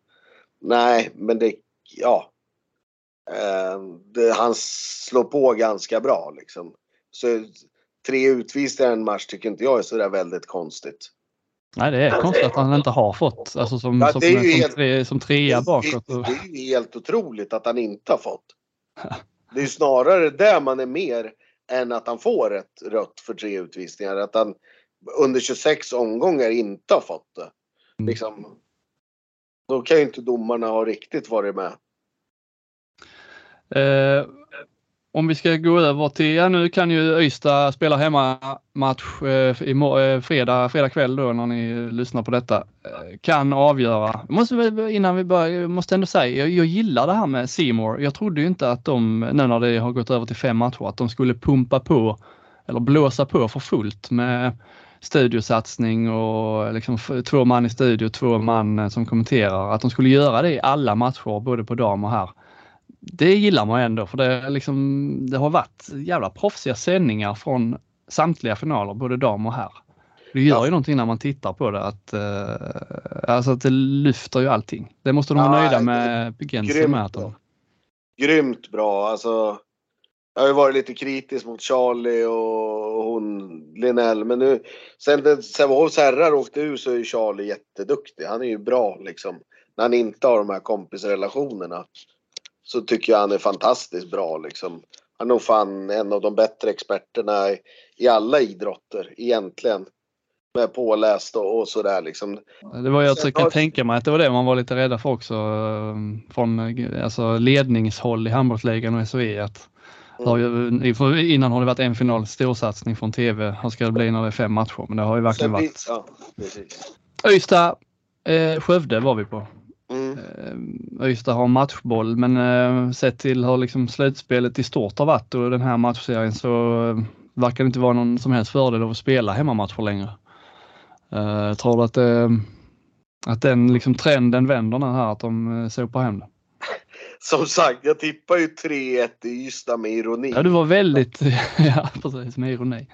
Nej, men det, ja. Eh, det, han slår på ganska bra liksom. Så tre utvisningar i en match tycker inte jag är sådär väldigt konstigt. Nej, det är konstigt att han inte har fått, alltså som, ja, som, som, helt, tre, som trea bakåt. Det, det är ju helt otroligt att han inte har fått. Det är ju snarare där man är mer än att han får ett rött för tre utvisningar. Att han under 26 omgångar inte har fått det. Mm. Liksom, då kan ju inte domarna ha riktigt varit med. Eh, om vi ska gå över till, ja nu kan ju Ystad spela hemmamatch eh, i eh, fredag, fredag kväll då när ni lyssnar på detta. Eh, kan avgöra. Måste, innan vi börjar, jag måste ändå säga, jag, jag gillar det här med Seymour. Jag trodde ju inte att de, nu när det har gått över till fem matcher, att de skulle pumpa på eller blåsa på för fullt med studiosatsning och liksom två man i studio, två man eh, som kommenterar. Att de skulle göra det i alla matcher, både på dam och här det gillar man ändå för det, liksom, det har varit jävla proffsiga sändningar från samtliga finaler, både dam och herr. Det gör ja. ju någonting när man tittar på det att, uh, alltså att det lyfter ju allting. Det måste de vara ja, nöjda med begränsningen med. De... Grymt bra alltså. Jag har ju varit lite kritisk mot Charlie och hon Linnell men nu sen Sävehofs herrar åkte ur så är ju Charlie jätteduktig. Han är ju bra liksom. När han inte har de här kompisrelationerna så tycker jag han är fantastiskt bra liksom. Han är nog fan en av de bättre experterna i, alla idrotter egentligen. Med påläst och, och sådär liksom. Det var jag Sen kan tänka mig att det var det man var lite rädda för också ehm, från alltså, ledningshåll i handbollsligan och SOE. Att Mm. innan har det varit en final storsatsning från TV. Hur ska det bli när det är fem matcher? Men det har ju verkligen varit. Ja, Öysta, eh, Skövde var vi på. Mm. Eh, Ystad har matchboll men eh, sett till hur liksom slutspelet i stort har varit och den här matchserien så eh, verkar det inte vara någon som helst fördel av att spela hemmamatcher längre. Uh, tror du att, att den liksom trenden vänder nu här, att de sopar hem det? Som sagt, jag tippar ju 3-1 i Ystad med ironi. Ja, du var väldigt, ja precis, med ironi.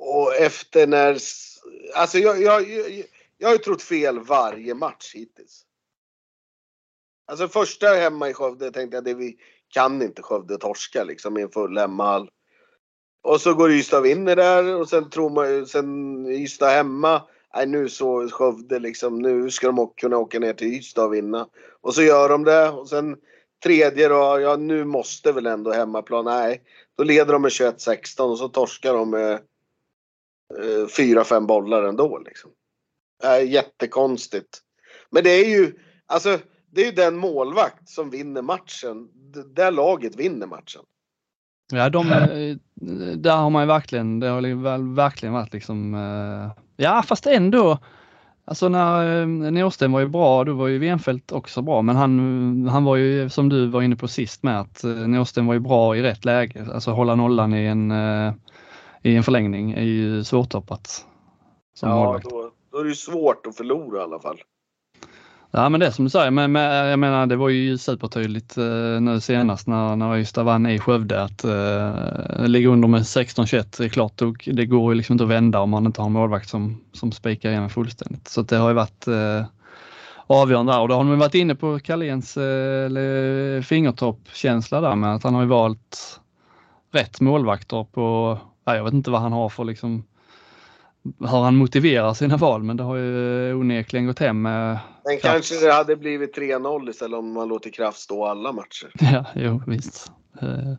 Och efter när, alltså jag, jag, jag jag har ju trott fel varje match hittills. Alltså första hemma i Skövde tänkte jag det vi kan inte Skövde torska liksom i en full hemmahall. Och så går Ystad och vinner där och sen tror man ju, sen Ystad hemma. Nej nu så Skövde liksom, nu ska de kunna åka ner till Ystad och vinna. Och så gör de det och sen tredje då, ja nu måste väl ändå hemmaplan, nej. Då leder de med 21-16 och så torskar de med eh, 4-5 bollar ändå liksom. Är jättekonstigt. Men det är ju, alltså, det är ju den målvakt som vinner matchen. Det laget vinner matchen. Ja, de, eh, där har man ju verkligen, det har verkligen varit liksom, eh, ja fast ändå, alltså när eh, Norsten var ju bra, då var ju Wenfeldt också bra, men han, han var ju som du var inne på sist med att Norsten var ju bra i rätt läge, alltså hålla nollan i en, i en förlängning är ju svårtoppat. Som ja, målvakt. Då, då är det ju svårt att förlora i alla fall. Ja men det är som du säger, men, men jag menar det var ju supertydligt eh, nu senast när, när Ystad vann i Skövde att eh, ligga under med 16-21, det är klart och det går ju liksom inte att vända om man inte har en målvakt som, som spikar igen fullständigt. Så det har ju varit eh, avgörande där och då har man varit inne på Carléns eh, fingertoppkänsla där med att han har ju valt rätt målvakter på, jag vet inte vad han har för liksom hur han motiverar sina val men det har ju onekligen gått hem. Men kanske det hade blivit 3-0 istället om man låter Kraft stå alla matcher. Ja, jo visst. Eh,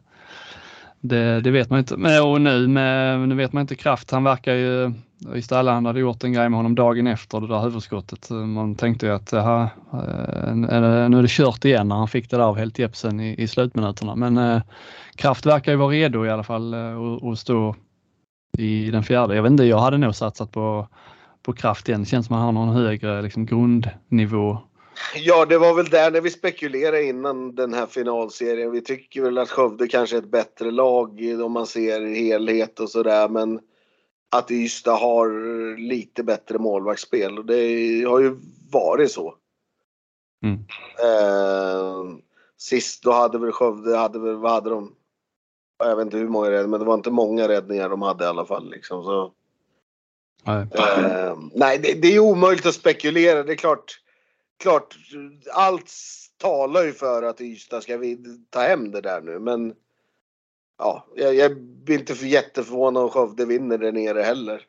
det, det, vet man inte. Men och nu, med, nu vet man inte Kraft. Han verkar ju, istället han hade gjort en grej med honom dagen efter det där huvudskottet. Man tänkte ju att aha, eh, nu är det kört igen när han fick det där av Helt Jepsen i, i slutminuterna. Men eh, Kraft verkar ju vara redo i alla fall att stå i den fjärde. Jag vet inte, jag hade nog satsat på, på kraft igen. Det känns som att han har någon högre liksom, grundnivå. Ja, det var väl där när vi spekulerade innan den här finalserien. Vi tycker väl att Skövde kanske är ett bättre lag om man ser helhet och sådär. Men att Ystad har lite bättre målvaktsspel och det har ju varit så. Mm. Eh, sist då hade väl Skövde, hade väl, vad hade de? Jag vet inte hur många räddningar, men det var inte många räddningar de hade i alla fall. Liksom, så. Nej, eh, nej det, det, är omöjligt att spekulera. Det är klart, klart, allt talar ju för att Ystad ska ta hem det där nu, men ja, jag, jag blir inte för jätteförvånad om Skövde vinner där nere heller.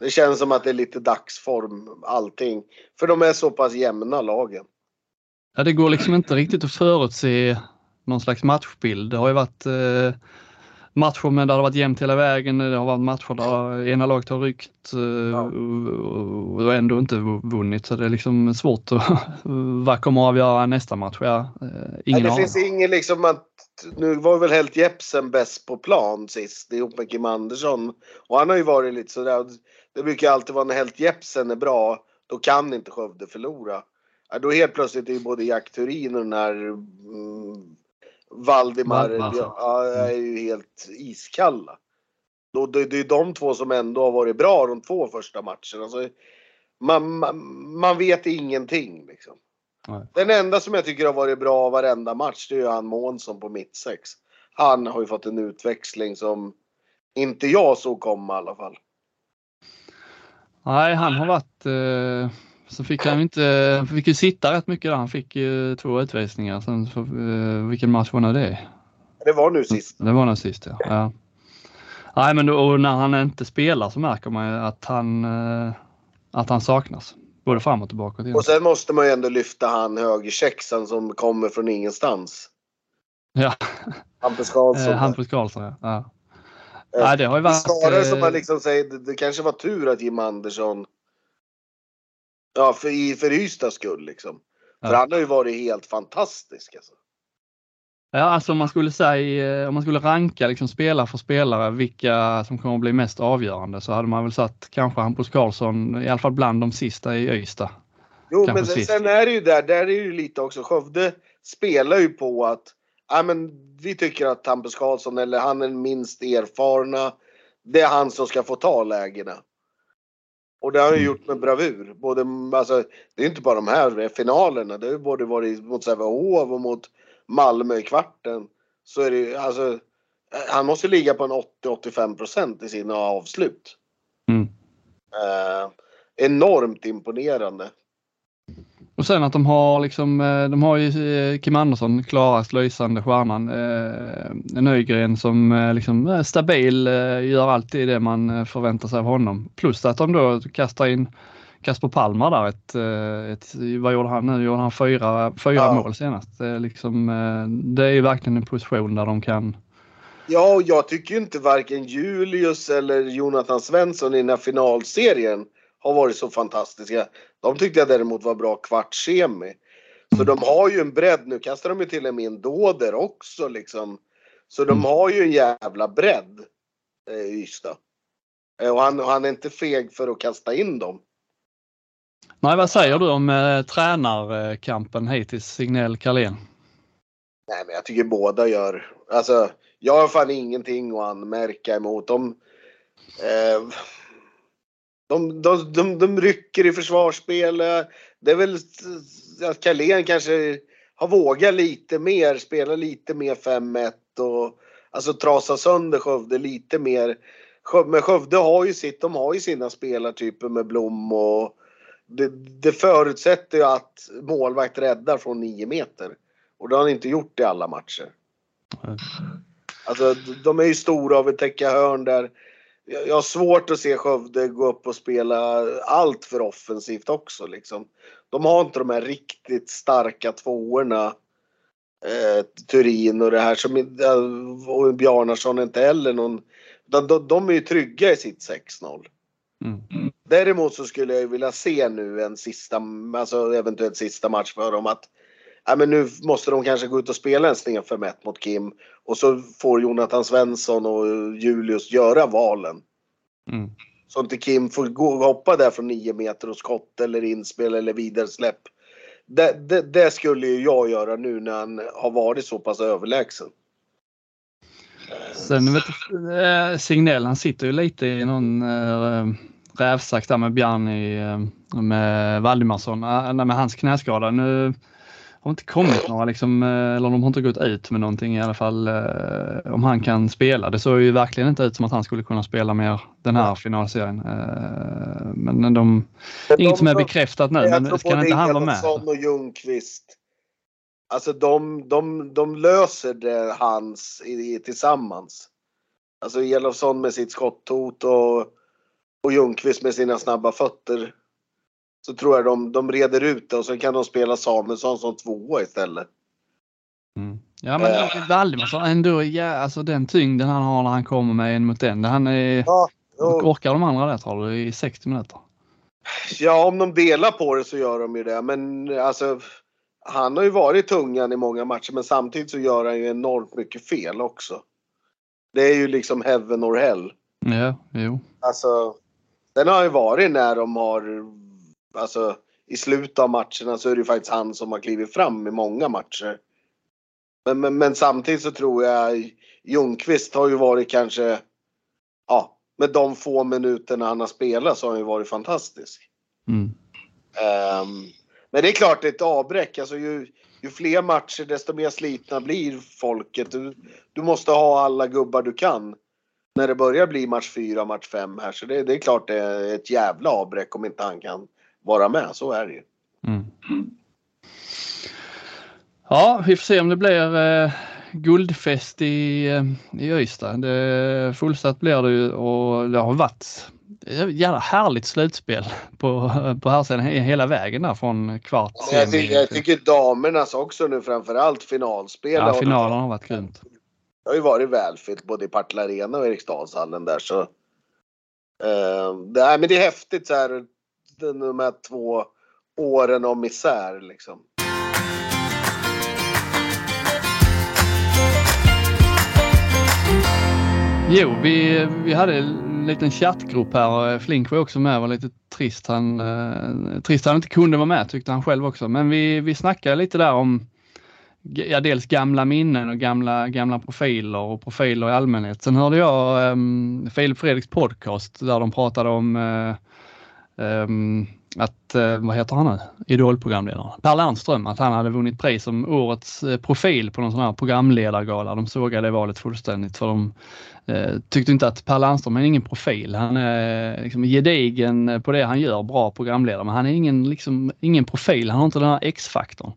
Det känns som att det är lite dagsform allting. För de är så pass jämna lagen. Ja, det går liksom inte riktigt att förutse någon slags matchbild. Det har ju varit eh, matcher med där det har varit jämnt hela vägen. Det har varit matcher där ena laget har ryckt ja. och ändå inte vunnit. Så det är liksom svårt att vad kommer att avgöra nästa match? Ja, ingen Nej, det finns ingen liksom att nu var väl helt Jepsen bäst på plan sist ihop med Kim Andersson. Och han har ju varit lite sådär. Det brukar alltid vara när helt Jepsen är bra. Då kan inte Skövde förlora. Ja, då helt plötsligt är ju både Jack Turin och den här mm, Valdimar ja, är ju helt iskalla. Det, det är de två som ändå har varit bra de två första matcherna. Alltså, man, man, man vet ingenting liksom. Nej. Den enda som jag tycker har varit bra varenda match det är ju han Månsson på mittsex. Han har ju fått en utväxling som inte jag såg komma i alla fall. Nej, han har varit eh, så fick han inte, fick ju sitta rätt mycket där. Han fick ju två utvisningar. Sen, för, uh, vilken match var det? Det var nu sist. Det var nu sist ja. ja. Nej men då, när han inte spelar så märker man ju att han, uh, att han saknas. Både fram och tillbaka. Till. Och sen måste man ju ändå lyfta han högerkexan som kommer från ingenstans. Ja. Hampus Karlsson. Uh, Hampus Karlsson ja. ja. Nej, det har ju varit... Snarare som man liksom säger, det, det kanske var tur att Jim Andersson Ja, för, för Ystads skull liksom. För han har ju varit helt fantastisk alltså. Ja, alltså om man skulle säga, eh, om man skulle ranka liksom spelare för spelare vilka som kommer att bli mest avgörande så hade man väl satt kanske Hampus Karlsson i alla fall bland de sista i Ystad. Jo, kanske men sist. sen är det ju där, där är det ju lite också, Skövde spelar ju på att ja, men vi tycker att Hampus Karlsson, eller han är minst erfarna, det är han som ska få ta lägena. Och det har han mm. gjort med bravur. Både, alltså, det är inte bara de här finalerna. Det har ju både varit mot Sävehof och mot Malmö i kvarten. Så är det alltså, han måste ligga på en 80-85 procent i sina avslut. Mm. Eh, enormt imponerande. Och sen att de har liksom, eh, de har ju eh, Kim Andersson, klarast lysande stjärnan. Eh, Nygren som liksom är stabil, gör alltid det man förväntar sig av honom. Plus att de då kastar in Kasper Palmar där, ett, ett, vad gjorde han nu? Gjorde han fyra, fyra ja. mål senast? Det är, liksom, det är ju verkligen en position där de kan Ja, och jag tycker inte varken Julius eller Jonathan Svensson i den här finalserien har varit så fantastiska. De tyckte jag däremot var bra kvartssemi. Så de har ju en bredd. Nu kastar de ju till och med in Dåder också liksom. Så de mm. har ju en jävla bredd, eh, Ystad. Eh, och han, han är inte feg för att kasta in dem. Nej, vad säger du om eh, tränarkampen hittills, Signell Carlén? Nej, men jag tycker båda gör, alltså jag har fan ingenting att anmärka emot dem. Eh, de, de, de, de rycker i försvarsspel. Det är väl att Carlén kanske har vågat lite mer, spela lite mer 5-1 och alltså trasa sönder Skövde lite mer. Men Skövde har ju sitt, de har ju sina spelartyper med Blom och det, det förutsätter ju att målvakt räddar från 9 meter. Och det har han inte gjort i alla matcher. Alltså de är ju stora och vill täcka hörn där jag har svårt att se Skövde gå upp och spela allt för offensivt också. Liksom. De har inte de här riktigt starka tvåorna. Eh, Turin och det här som och Bjarnason inte heller någon. De, de, de är ju trygga i sitt 6-0. Mm. Däremot så skulle jag vilja se nu en sista, alltså eventuellt sista match för dem att ja, men nu måste de kanske gå ut och spela en sned 5 mot Kim. Och så får Jonathan Svensson och Julius göra valen. Mm. Så inte Kim får gå och hoppa där från 9 meter och skott eller inspel eller vidaresläpp. Det, det, det, skulle ju jag göra nu när han har varit så pass överlägsen. Sen vet eh, Signell han sitter ju lite i någon äh, rävsax där med Bjarni, äh, med Valdimarsson, äh, med hans knäskada. Nu har inte kommit några, liksom, eh, eller de har inte gått ut med någonting i alla fall eh, om han kan spela. Det såg ju verkligen inte ut som att han skulle kunna spela mer den här finalserien. Eh, men de, men inget de, som är bekräftat nu, men kan inte han vara med? och Ljungqvist. Alltså de, de, de löser det hans i, tillsammans. Alltså Elofsson med sitt skotthot och, och Ljungqvist med sina snabba fötter så tror jag de, de reder ut det och så kan de spela Samuelsson som tvåa istället. Mm. Ja men uh, Valdemarsson ändå, ja alltså den tyngden han har när han kommer med en mot en. Han är, ja, och, orkar de andra det tror du i 60 minuter? Ja om de delar på det så gör de ju det men alltså han har ju varit tungan i många matcher men samtidigt så gör han ju enormt mycket fel också. Det är ju liksom heaven or hell. Ja, jo. Alltså, den har ju varit när de har, alltså i slutet av matcherna så är det ju faktiskt han som har klivit fram i många matcher. Men, men, men samtidigt så tror jag Ljungqvist har ju varit kanske, ja, med de få minuterna han har spelat så har han ju varit fantastisk. Mm. Um, men det är klart det är ett avbräck. Alltså ju, ju fler matcher desto mer slitna blir folket. Du, du måste ha alla gubbar du kan när det börjar bli match 4, match 5 här. Så det, det, är klart det är ett jävla avbräck om inte han kan vara med. Så är det ju. Mm. Ja, vi får se om det blir eh, guldfest i, eh, i Ystad. Det, fullsatt blir det ju och det har varit jävla härligt slutspel på, på här sidan hela vägen där från kvart. Ja, jag, tycker, jag tycker damernas också nu framförallt finalspel. Ja, finalen har varit grymt. Det har ju varit välfyllt både i Partille Arena och Eriksdalshallen där så. Uh, det, men det är häftigt så här. De här två åren av misär liksom. Jo, vi, vi hade en liten chattgrupp här. Flink var också med. var lite trist han, eh, trist han inte kunde vara med tyckte han själv också. Men vi, vi snackade lite där om ja, dels gamla minnen och gamla, gamla profiler och profiler i allmänhet. Sen hörde jag eh, Filip Fredriks podcast där de pratade om eh, um, att, uh, vad heter han nu, idolprogramledaren, Per Lernström, att han hade vunnit pris som årets uh, profil på någon sån här programledargala. De sågade det valet fullständigt för de uh, tyckte inte att Per Lernström är ingen profil. Han är liksom gedigen på det han gör, bra programledare, men han är ingen, liksom, ingen profil. Han har inte den här X-faktorn.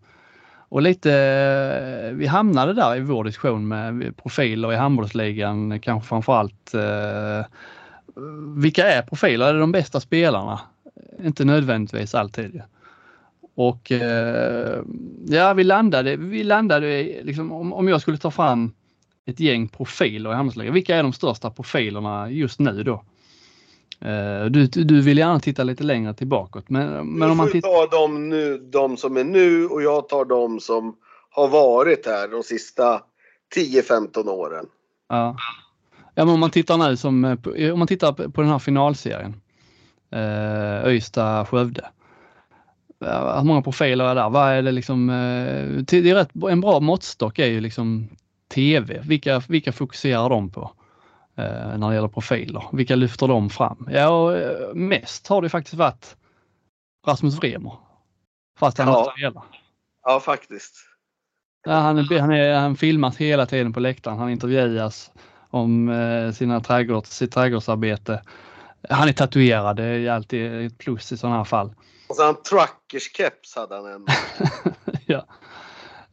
Och lite, vi hamnade där i vår diskussion med profiler i handbollsligan, kanske framförallt eh, vilka är profiler? Är det de bästa spelarna? Inte nödvändigtvis alltid. Och eh, ja, vi landade, vi landade liksom, om, om jag skulle ta fram ett gäng profiler i handbollsligan, vilka är de största profilerna just nu då? Eh, du, du vill gärna titta lite längre tillbaka. Men, men om man tittar... ta de, nu, de som är nu och jag tar de som har varit här de sista 10-15 åren. Ja. Ja, men om man tittar nu som, eh, om man tittar på den här finalserien. Eh, Öysta-Skövde. Hur många profiler är där? Vad är det liksom? Eh, det är rätt, en bra måttstock är ju liksom TV. Vilka, vilka fokuserar de på? Eh, när det gäller profiler. Vilka lyfter de fram? Ja, eh, mest har det faktiskt varit Rasmus Vremer. Fast han ja. spelar. Ja, faktiskt. Ja, han, han, är, han filmas hela tiden på läktaren. Han intervjuas om eh, sina trädgårds, sitt trädgårdsarbete. Han är tatuerad, det är alltid ett plus i sådana här fall. Och så han truckers keps hade han en. ja.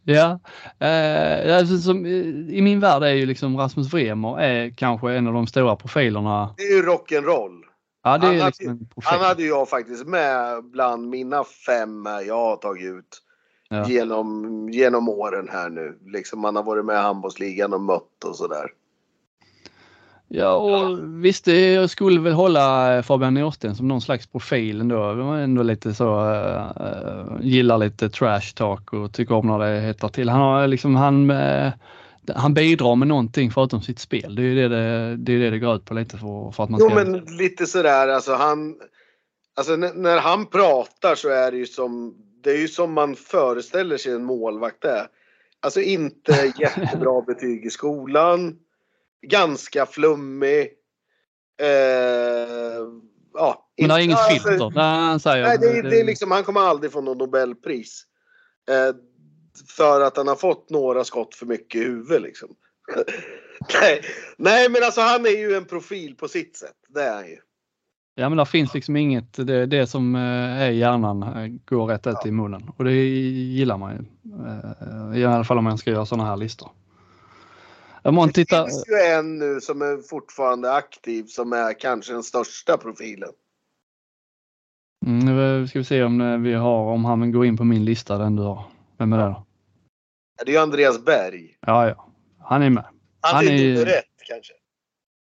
Ja, eh, alltså, som, i min värld är ju liksom Rasmus Vremer är kanske en av de stora profilerna. Det är ju rock'n'roll. Ja, det är han, liksom hade, han hade jag faktiskt med bland mina fem jag har tagit ut ja. genom, genom åren här nu. Liksom man har varit med i handbollsligan och mött och sådär. Ja, och visst, jag skulle väl hålla Fabian Norsten som någon slags profil ändå. Ändå lite så, uh, gillar lite trash talk och tycker om när det hettar till. Han har liksom, han, uh, han bidrar med någonting förutom sitt spel. Det är ju det det, det, är det, det går ut på lite för, för att man ska... Jo men lite sådär alltså han, alltså när han pratar så är det ju som, det är ju som man föreställer sig en målvakt är. Alltså inte jättebra betyg i skolan ganska flummig. Eh, ja, Men det är inget alltså, filter? Nej, säger, nej det, det, är liksom, han kommer aldrig få något Nobelpris. Eh, för att han har fått några skott för mycket i huvudet liksom. nej, nej, men alltså han är ju en profil på sitt sätt. Det är han ju. Ja men det finns liksom inget, det, det som eh, är i hjärnan eh, går rätt ut ja. i munnen och det gillar man ju. Eh, I alla fall om man ska göra sådana här listor. Om man tittar... Det finns ju en nu som är fortfarande aktiv som är kanske den största profilen. Mm, nu ska vi se om eh, vi har, om han går in på min lista den du har. Vem är det då? Det är ju Andreas Berg. Ja, ja. Han är med. Han, Han är ju- ett kanske.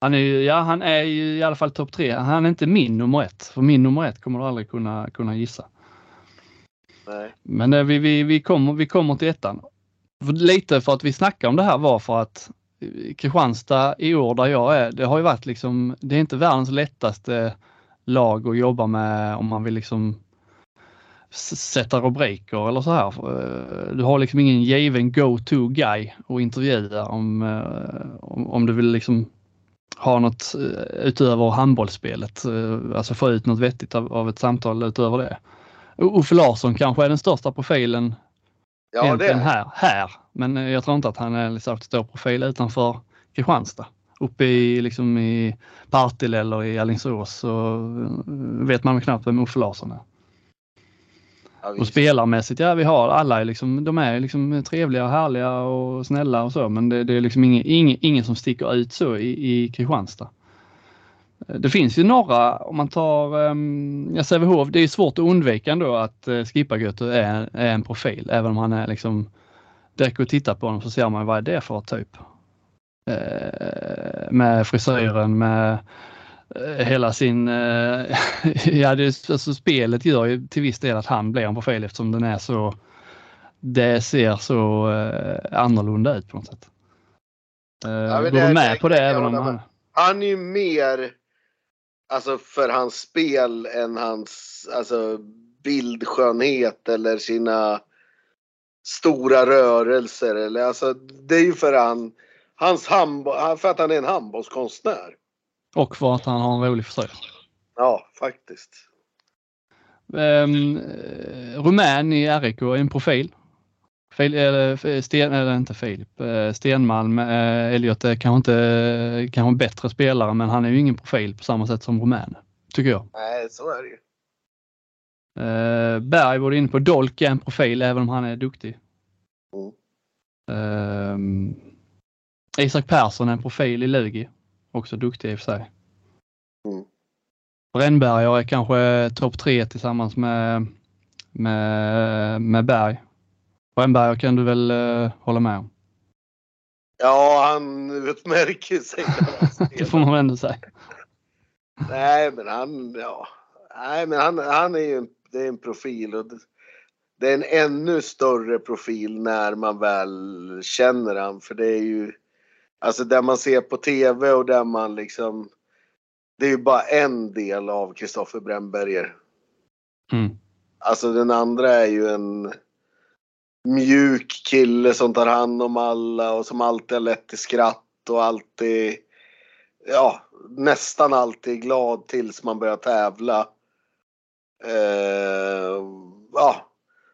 Han är, ju- ja, han är ju i alla fall topp tre. Han är inte min nummer ett. För min nummer ett kommer du aldrig kunna, kunna gissa. Nej. Men eh, vi, vi, vi, kommer, vi kommer till ettan. Lite för att vi snackar om det här var för att eh, Kristianstad i år där jag är, det har ju varit liksom, det är inte världens lättaste lag att jobba med om man vill liksom sätta rubriker eller så här. Eh, Du har liksom ingen given go-to guy att intervjua om, eh, om, om du vill liksom ha något eh, utöver handbollsspelet, alltså få ut något vettigt av, av ett samtal utöver det. Uffe Larsson kanske är den största profilen Ja, det egentligen här, här. Men eh, jag tror inte att han är särskilt stor profil utanför Kristianstad. Uppe i, liksom i Partille eller i Alingsås så eh, vet man knappt vem Uffe Larsson är. ja, Och spelarmässigt, ja vi har alla är liksom, de är liksom trevliga och härliga och snälla och så men det, det är liksom ingen, ingen, ingen som sticker ut så i, i Kristianstad. Eh, Det finns ju några, om man tar um, ja, Sävehof, det är svårt att undvika ändå att uh, Skipagötu är, är en profil, även om han är liksom, direkt att titta på honom så ser man vad är det för typ. Eh, med frisyren, med eh, hela sin, eh, ja det, alltså spelet gör ju till viss del att han blir en profil eftersom den är så, det ser så eh, annorlunda ut på något sätt. Eh, men går du med på det även om han. Han är ju mer alltså för hans spel än hans alltså, bildskönhet eller sina stora rörelser. Eller, alltså, det är ju för, han, hans handbo- för att han är en handbollskonstnär. och för att han har en rolig frisyr. Ja, faktiskt. Um, eh, Rumän i RIK är en profil. Fil, eller, Sten, eller inte Filip, eh, Stenmalm, eh, Elliot är kanske inte kanske en bättre spelare men han är ju ingen profil på samma sätt som Rumän. Tycker jag. Nej, så är det ju. Eh, Berg var inne på. Dolk är en profil även om han är duktig. Mm. Ehm, Isak Persson är en profil i Lugi. Också duktig i och för sig. Mm. Brännberger är kanske topp tre tillsammans med, med, med Berg. Brännberger kan du väl eh, hålla med om? Ja, han utmärker sig. Det får man väl ändå säga. Nej, men han, ja. Nej, men han, han är ju en, det är en profil och det, det är en ännu större profil när man väl känner han. För det är ju, alltså där man ser på TV och där man liksom, det är ju bara en del av Kristoffer Brännberger. Mm. Alltså den andra är ju en mjuk kille som tar hand om alla och som alltid har lätt till skratt och alltid, ja, nästan alltid glad tills man börjar tävla. Eh, ja.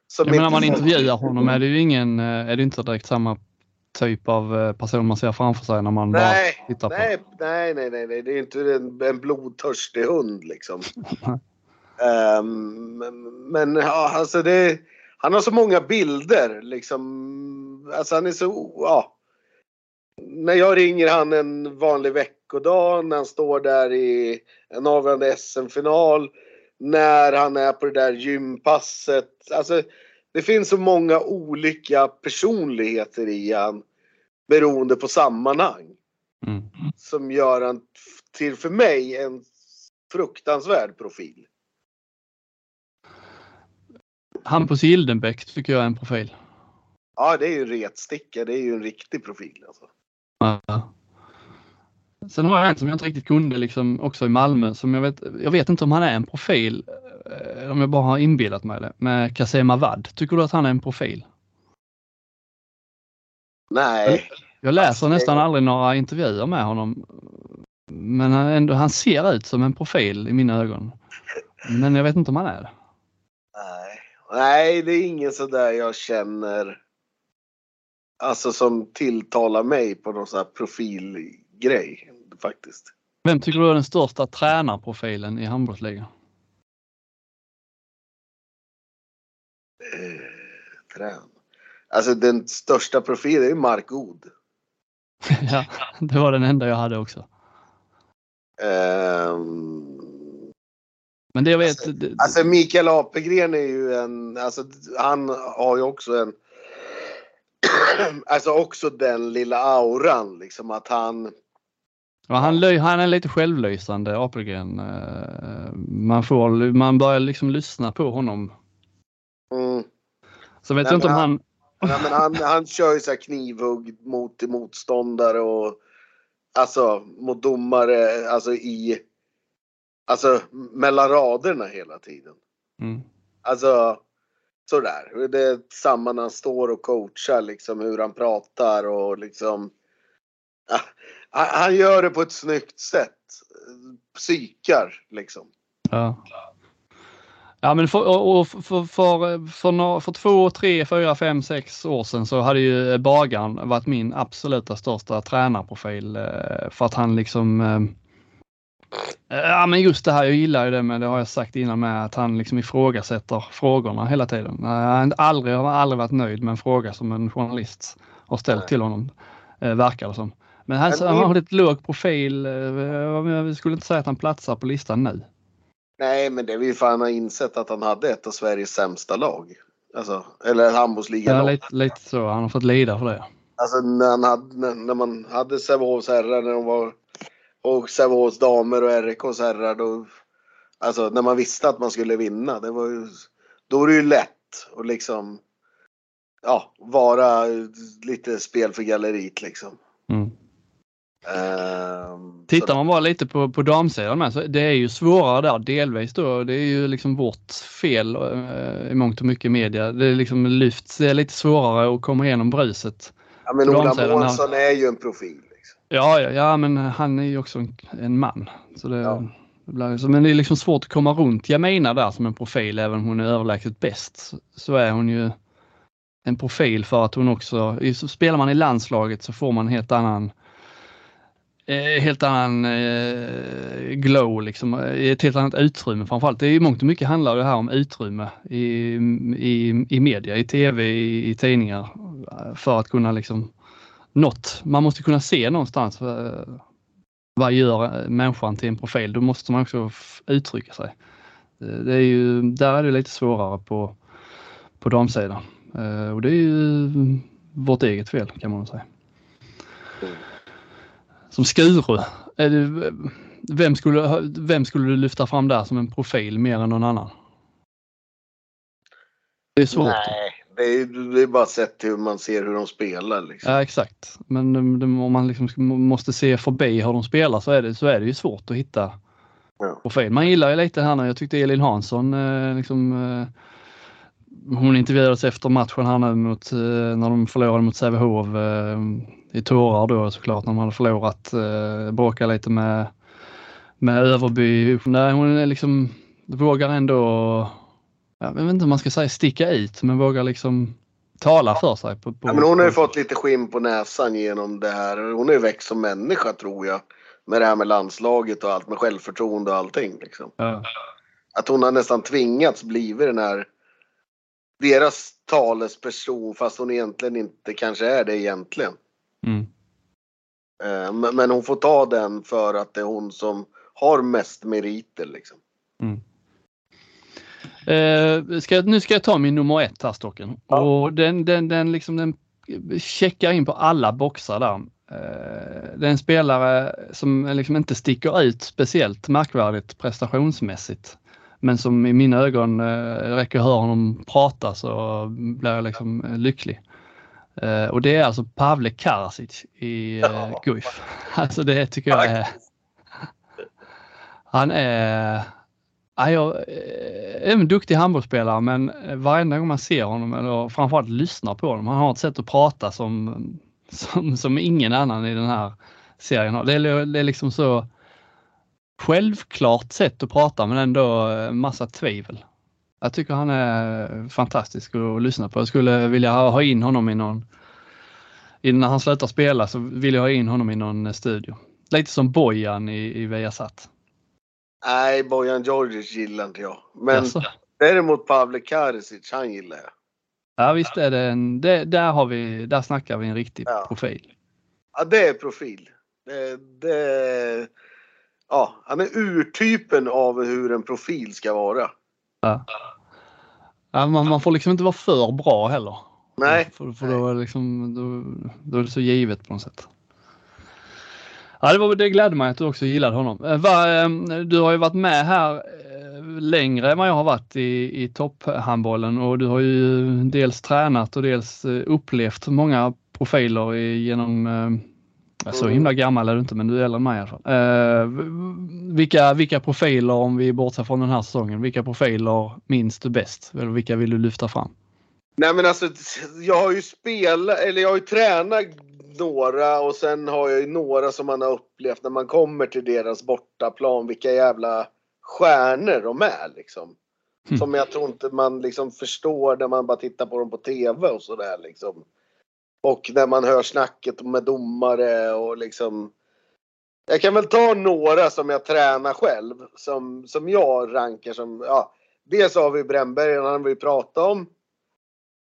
Som Jag menar, när man inte- intervjuar honom är det ju ingen, eh, är det inte direkt samma typ av eh, person man ser framför sig när man Nej, bara tittar på. nej, nej, nej, nej, nej, det är inte en, en blodtörstig hund liksom. Nej. Ehm, men ja, alltså det, han har så många bilder liksom. Alltså han är så, ja. När jag ringer han en vanlig veckodag, när han står där i en avgörande SM-final, när han är på det där gympasset. Alltså det finns så många olika personligheter i han beroende på sammanhang Mm. som gör han till för mig en fruktansvärd profil. Hampus Gildenbäck tycker jag är en profil. Ja, det är ju en retsticka. Det är ju en riktig profil. Alltså. Ja. Sen har jag en som jag inte riktigt kunde liksom också i Malmö som jag vet, jag vet inte om han är en profil, eh, om jag bara har inbillat mig det, med Kasema Wad. Tycker du att han är en profil? Nej, Jag läser Alltså, det- nästan aldrig några intervjuer med honom. Men han, ändå, han ser ut som en profil i mina ögon. Men jag vet inte om han är det. nej, nej, det är ingen sådär jag känner. Alltså som tilltalar mig på någon sån här profilgrej faktiskt. Vem tycker du är den största tränarprofilen i handbollsligan? Eh, trän. Alltså den största profilen är Mark God. ja, det var den enda jag hade också. Ehm, Men det jag vet, Alltså- det- Alltså Mikael Apelgren är ju en, alltså han har ju också en alltså också den lilla auran liksom att han. Ja, han, löj, han är lite självlysande Apelgren. Eh, man, får, man börjar liksom lyssna på honom. Mm. Så vet jag inte om han... Nej, men han, han kör ju så här knivhugg mot motståndare och alltså mot domare, alltså i Alltså mellan raderna hela tiden. Mm. Alltså sådär. Det är samma när han står och coachar liksom hur han pratar och liksom. Han gör det på ett snyggt sätt. Psykar liksom. Ja. Ja men för, och för, för, för, för, två, tre, fyra, fem, sex år sedan så hade ju Bagan varit min absoluta största tränarprofil. Eh, för att han liksom eh, Ja men just det här, jag gillar ju det men det har jag sagt innan med att han liksom ifrågasätter frågorna hela tiden. Han har aldrig, har aldrig varit nöjd med en fråga som en journalist har ställt till honom, eh, verkar det som. Men han, han har lite låg profil. Eh, jag skulle inte säga att han platsar på listan nu. Nej, men det är ju för han har insett att han hade ett av Sveriges sämsta lag. Alltså, eller handbollsligalag. Ja, lite, lite så. Han har fått lida för det. Alltså när, han hade, när, när man hade Sävehofs herrar när de var och Sävehofs damer och RIKs herrar. Då, alltså när man visste att man skulle vinna. Det var ju, då var det ju lätt att liksom ja, vara lite spel för galleriet liksom. Mm. Uh, Tittar man bara lite på, på damsidan med så det är ju svårare där delvis då. Det är ju liksom vårt fel uh, i mångt och mycket media. Det är liksom lyfts, det är lite svårare att komma igenom bruset. Ja men Ola Månsson är ju en profil. Ja, ja, ja, men han är ju också en, en man. Så det, ja. men det är liksom svårt att komma runt Jag menar där som en profil, även om hon är överlägset bäst. Så är hon ju en profil för att hon också, så spelar man i landslaget så får man en helt annan Eh, helt annan eh, glow, liksom, eh, ett helt annat utrymme framförallt. Det är ju mångt och mycket handlar det här om utrymme i, i, i media, i tv, i, i tidningar eh, för att kunna liksom något. Man måste kunna se någonstans eh, vad gör människan till en profil? Då måste man också uttrycka sig. Det är ju, där är det lite svårare på, på damsidan. Eh, och det är ju mm, vårt eget fel kan man säga. Mm. Som Skuru, vem, skulle, vem skulle du lyfta fram där som en profil mer än någon annan? Det är svårt. Nej, det är, det är bara sett till hur man ser hur de spelar. Liksom. Ja exakt. Men om man liksom måste se förbi hur de spelar så är det, så är det ju svårt att hitta ja. profil. Man gillar ju lite här nu. Jag tyckte Elin Hansson eh, liksom, eh, hon intervjuades efter matchen här nu mot, eh, när de förlorade mot Sävehof eh, i tårar då såklart när de hade förlorat. Eh, bråkade lite med, med Överby. Nej, hon är liksom vågar ändå jag vet inte om man ska säga sticka ut, men vågar liksom tala för sig. På, på, ja, men hon har ju fått lite skinn på näsan genom det här. Hon har ju växt som människa tror jag. Med det här med landslaget och allt, med självförtroende och allting. Liksom. Ja. Att hon har nästan tvingats bli den här deras talesperson fast hon egentligen inte kanske är det egentligen. Mm. Eh, men hon får ta den för att det är hon som har mest meriter liksom. Mm. Uh, ska, nu ska jag ta min nummer ett här Stocken. Ja. Och den, den, den, liksom, den checkar in på alla boxar där. Uh, det är en spelare som liksom inte sticker ut speciellt märkvärdigt prestationsmässigt. Men som i mina ögon uh, räcker att höra honom prata så blir jag liksom lycklig. Uh, och det är alltså Pavle Karasic i uh, Guif. Alltså det tycker jag är... Han är Ja, jag är en duktig handbollsspelare men varenda gång man ser honom eller framförallt lyssnar på honom, han har ett sätt att prata som, som, som ingen annan i den här serien har. Det är, det är liksom så självklart sätt att prata men ändå massa tvivel. Jag tycker han är fantastisk att lyssna på. Jag skulle vilja ha in honom i någon, innan han slutar spela så vill jag ha in honom i någon studio. Lite som Bojan i, i Viasat. Nej, Bojan Djordjic gillar inte jag. Men Jaså? däremot Pavle Karisic, han gillar jag. Ja visst är det en, det, där har vi, där snackar vi en riktig ja. profil. Ja det är profil. Det, det, ja, han är urtypen av hur en profil ska vara. Ja. Ja man, man får liksom inte vara för bra heller. Nej. För, för då, är liksom, då, då är det så givet på något sätt. Ja, det, var, det glädde mig att du också gillade honom. Eh, va, eh, du har ju varit med här eh, längre än vad jag har varit i, i topphandbollen och du har ju dels tränat och dels upplevt många profiler genom så himla gammal är du inte, men du är äldre än mig i alla fall. Eh, vilka, vilka profiler, om vi bortser från den här säsongen, vilka profiler minns du bäst? Eller vilka vill du lyfta fram? Nej men alltså, jag har ju spelat, eller jag har ju tränat några och sen har jag ju några som man har upplevt när man kommer till deras bortaplan, vilka jävla stjärnor de är liksom. Mm. Som jag tror inte man liksom förstår när man bara tittar på dem på TV och sådär liksom. Och när man hör snacket med domare och liksom. Jag kan väl ta några som jag tränar själv som, som jag rankar som, ja. Dels har vi Brännberg, han har vi pratat om.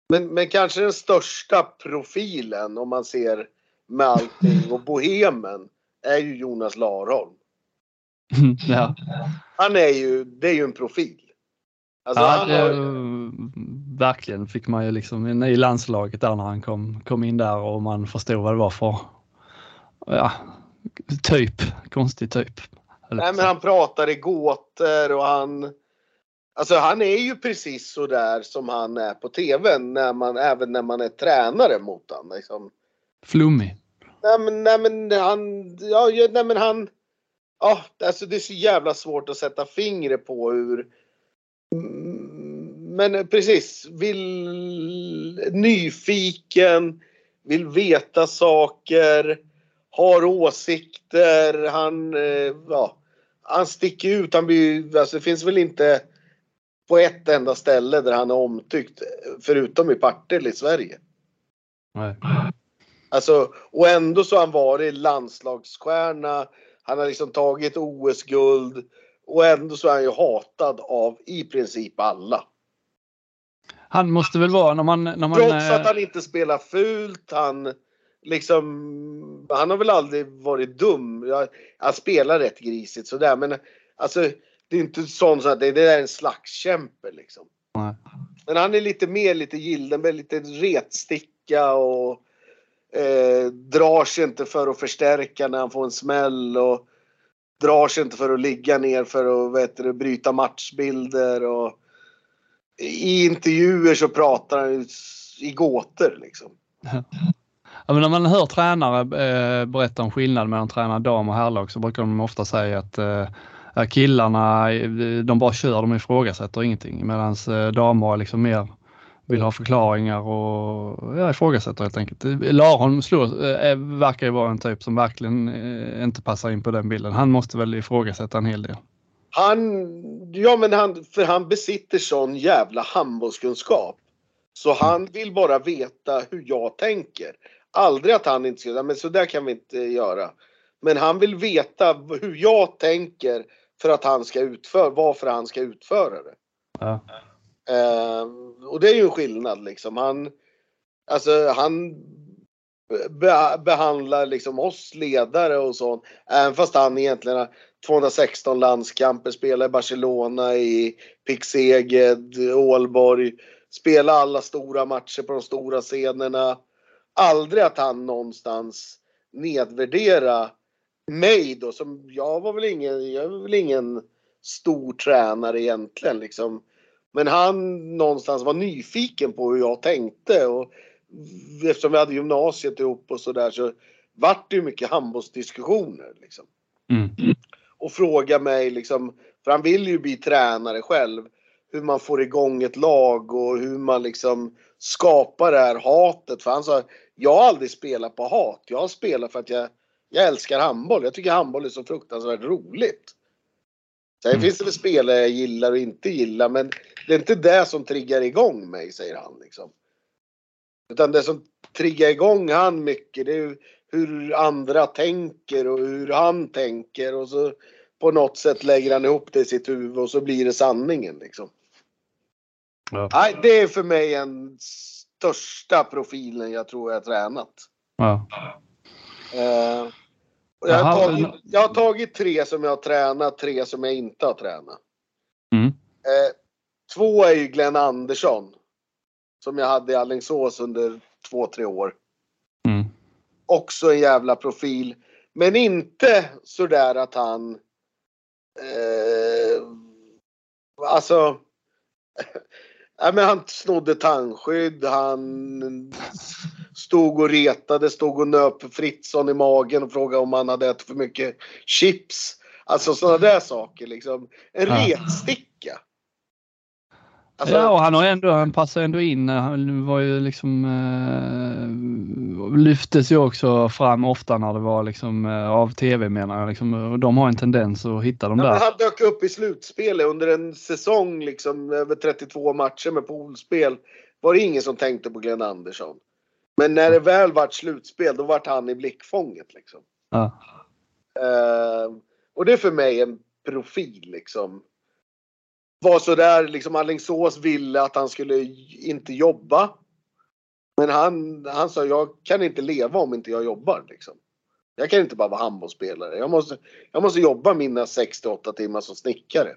Men, men kanske den största profilen om man ser med allting och bohemen är ju Jonas Larholm. ja. Han är ju, det är ju en profil. Alltså, ja, det, har... verkligen fick man ju liksom i landslaget där när han kom, kom in där och man förstod vad det var för ja, typ, konstig typ. Nej men han pratar i gåtor och han Alltså han är ju precis så där som han är på TV när man, även när man är tränare mot honom. Liksom. Flummig. Nej men, nej men han, ja, nej men han, ja alltså det är så jävla svårt att sätta fingret på hur men precis, vill nyfiken, vill veta saker, har åsikter, han, eh, ja, han sticker ut. Han blir, alltså det finns väl inte på ett enda ställe där han är omtyckt förutom i Partille i Sverige. Nej. Alltså, och ändå så har han varit landslagsstjärna. Han har liksom tagit OS-guld och ändå så är han ju hatad av i princip alla. Han måste väl vara när man... När man Trots att eh, han inte spelar fult. Han liksom... Han har väl aldrig varit dum. Han spelar rätt grisigt sådär men alltså det är inte sånt så att det, det är en slagskämpe liksom. Nej. Men han är lite mer lite Gildenberg, lite retsticka och eh, drar sig inte för att förstärka när han får en smäll och drar sig inte för att ligga ner för att vet du, bryta matchbilder och i intervjuer så pratar han i gåtor liksom. Ja, men när man hör tränare eh, berätta om skillnad mellan träna dam och herrlag så brukar de ofta säga att eh, killarna eh, de bara kör, de ifrågasätter ingenting medan eh, damer liksom mer vill ha förklaringar och ja, ifrågasätter helt enkelt. Larholm slår, eh, verkar ju vara en typ som verkligen eh, inte passar in på den bilden. Han måste väl ifrågasätta en hel del. Han, ja men han, för han besitter sån jävla handbollskunskap. Så han vill bara veta hur jag tänker. Aldrig att han inte ska, men så där kan vi inte göra. Men han vill veta hur jag tänker för att han ska utföra, varför han ska utföra det. Ja. Eh, och det är ju en skillnad liksom. Han, alltså han be, behandlar liksom oss ledare och sånt. Även fast han egentligen 216 landskamper, spela i Barcelona, i Pixeged, Ålborg. Spela alla stora matcher på de stora scenerna. Aldrig att han någonstans nedvärdera mig då som jag var väl ingen, jag var väl ingen stor tränare egentligen liksom. Men han någonstans var nyfiken på hur jag tänkte och eftersom vi hade gymnasiet ihop och sådär så vart det ju mycket handbollsdiskussioner liksom. Mm. Och fråga mig liksom, för han vill ju bli tränare själv, hur man får igång ett lag och hur man liksom skapar det här hatet. För han sa, jag har aldrig spelat på hat. Jag har spelat för att jag, jag älskar handboll. Jag tycker handboll är så fruktansvärt roligt. Sen mm. finns det väl spelare jag gillar och inte gillar men det är inte det som triggar igång mig, säger han. Liksom. Utan det som triggar igång han mycket det är hur andra tänker och hur han tänker och så på något sätt lägger han ihop det i sitt huvud och så blir det sanningen liksom. Ja. Nej, det är för mig den största profilen jag tror jag har tränat. Ja. Uh, jag, har tagit, jag har tagit tre som jag har tränat, tre som jag inte har tränat. Mm. Uh, två är ju Glenn Andersson. som jag hade i Alingsås under två, tre år. Mm. Också en jävla profil. Men inte sådär att han... Eh, alltså... Nej, men han snodde tandskydd, han stod och retade, stod och nöp Fritzson i magen och frågade om han hade ätit för mycket chips. Alltså sådana där saker liksom. En Ja. retsticka. Alltså, ja, och han har ändå, han passar ändå in. Han var ju liksom, eh, lyftes ju också fram ofta när det var liksom eh, av tv menar jag. Liksom, de har en tendens att hitta dem Ja, där. han dök upp i slutspelet under en säsong liksom över 32 matcher med poolspel. Var det ingen som tänkte på Glenn Andersson. Men när det väl vart slutspel då vart han i blickfånget liksom. Ja. Eh, och det är för mig en profil liksom. Var sådär liksom Alingsås ville att han skulle inte jobba. Men han, han sa jag kan inte leva om inte jag jobbar liksom. Jag kan inte bara vara handbollsspelare. Jag måste, jag måste jobba mina 68 timmar som snickare.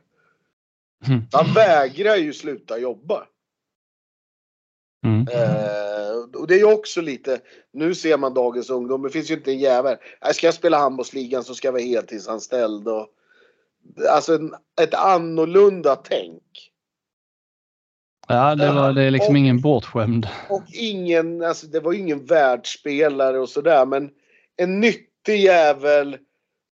Mm. Han vägrar ju sluta jobba. Mm. Eh, och det är ju också lite, nu ser man dagens ungdom, det finns ju inte en jävel. Äh, ska jag spela handbollsligan så ska jag vara heltidsanställd. Och, alltså en, ett annorlunda tänk. Ja, det, var, det är liksom Och- ingen bortskämd. Och ingen, alltså det var ju ingen världsspelare och sådär men en nyttig jävel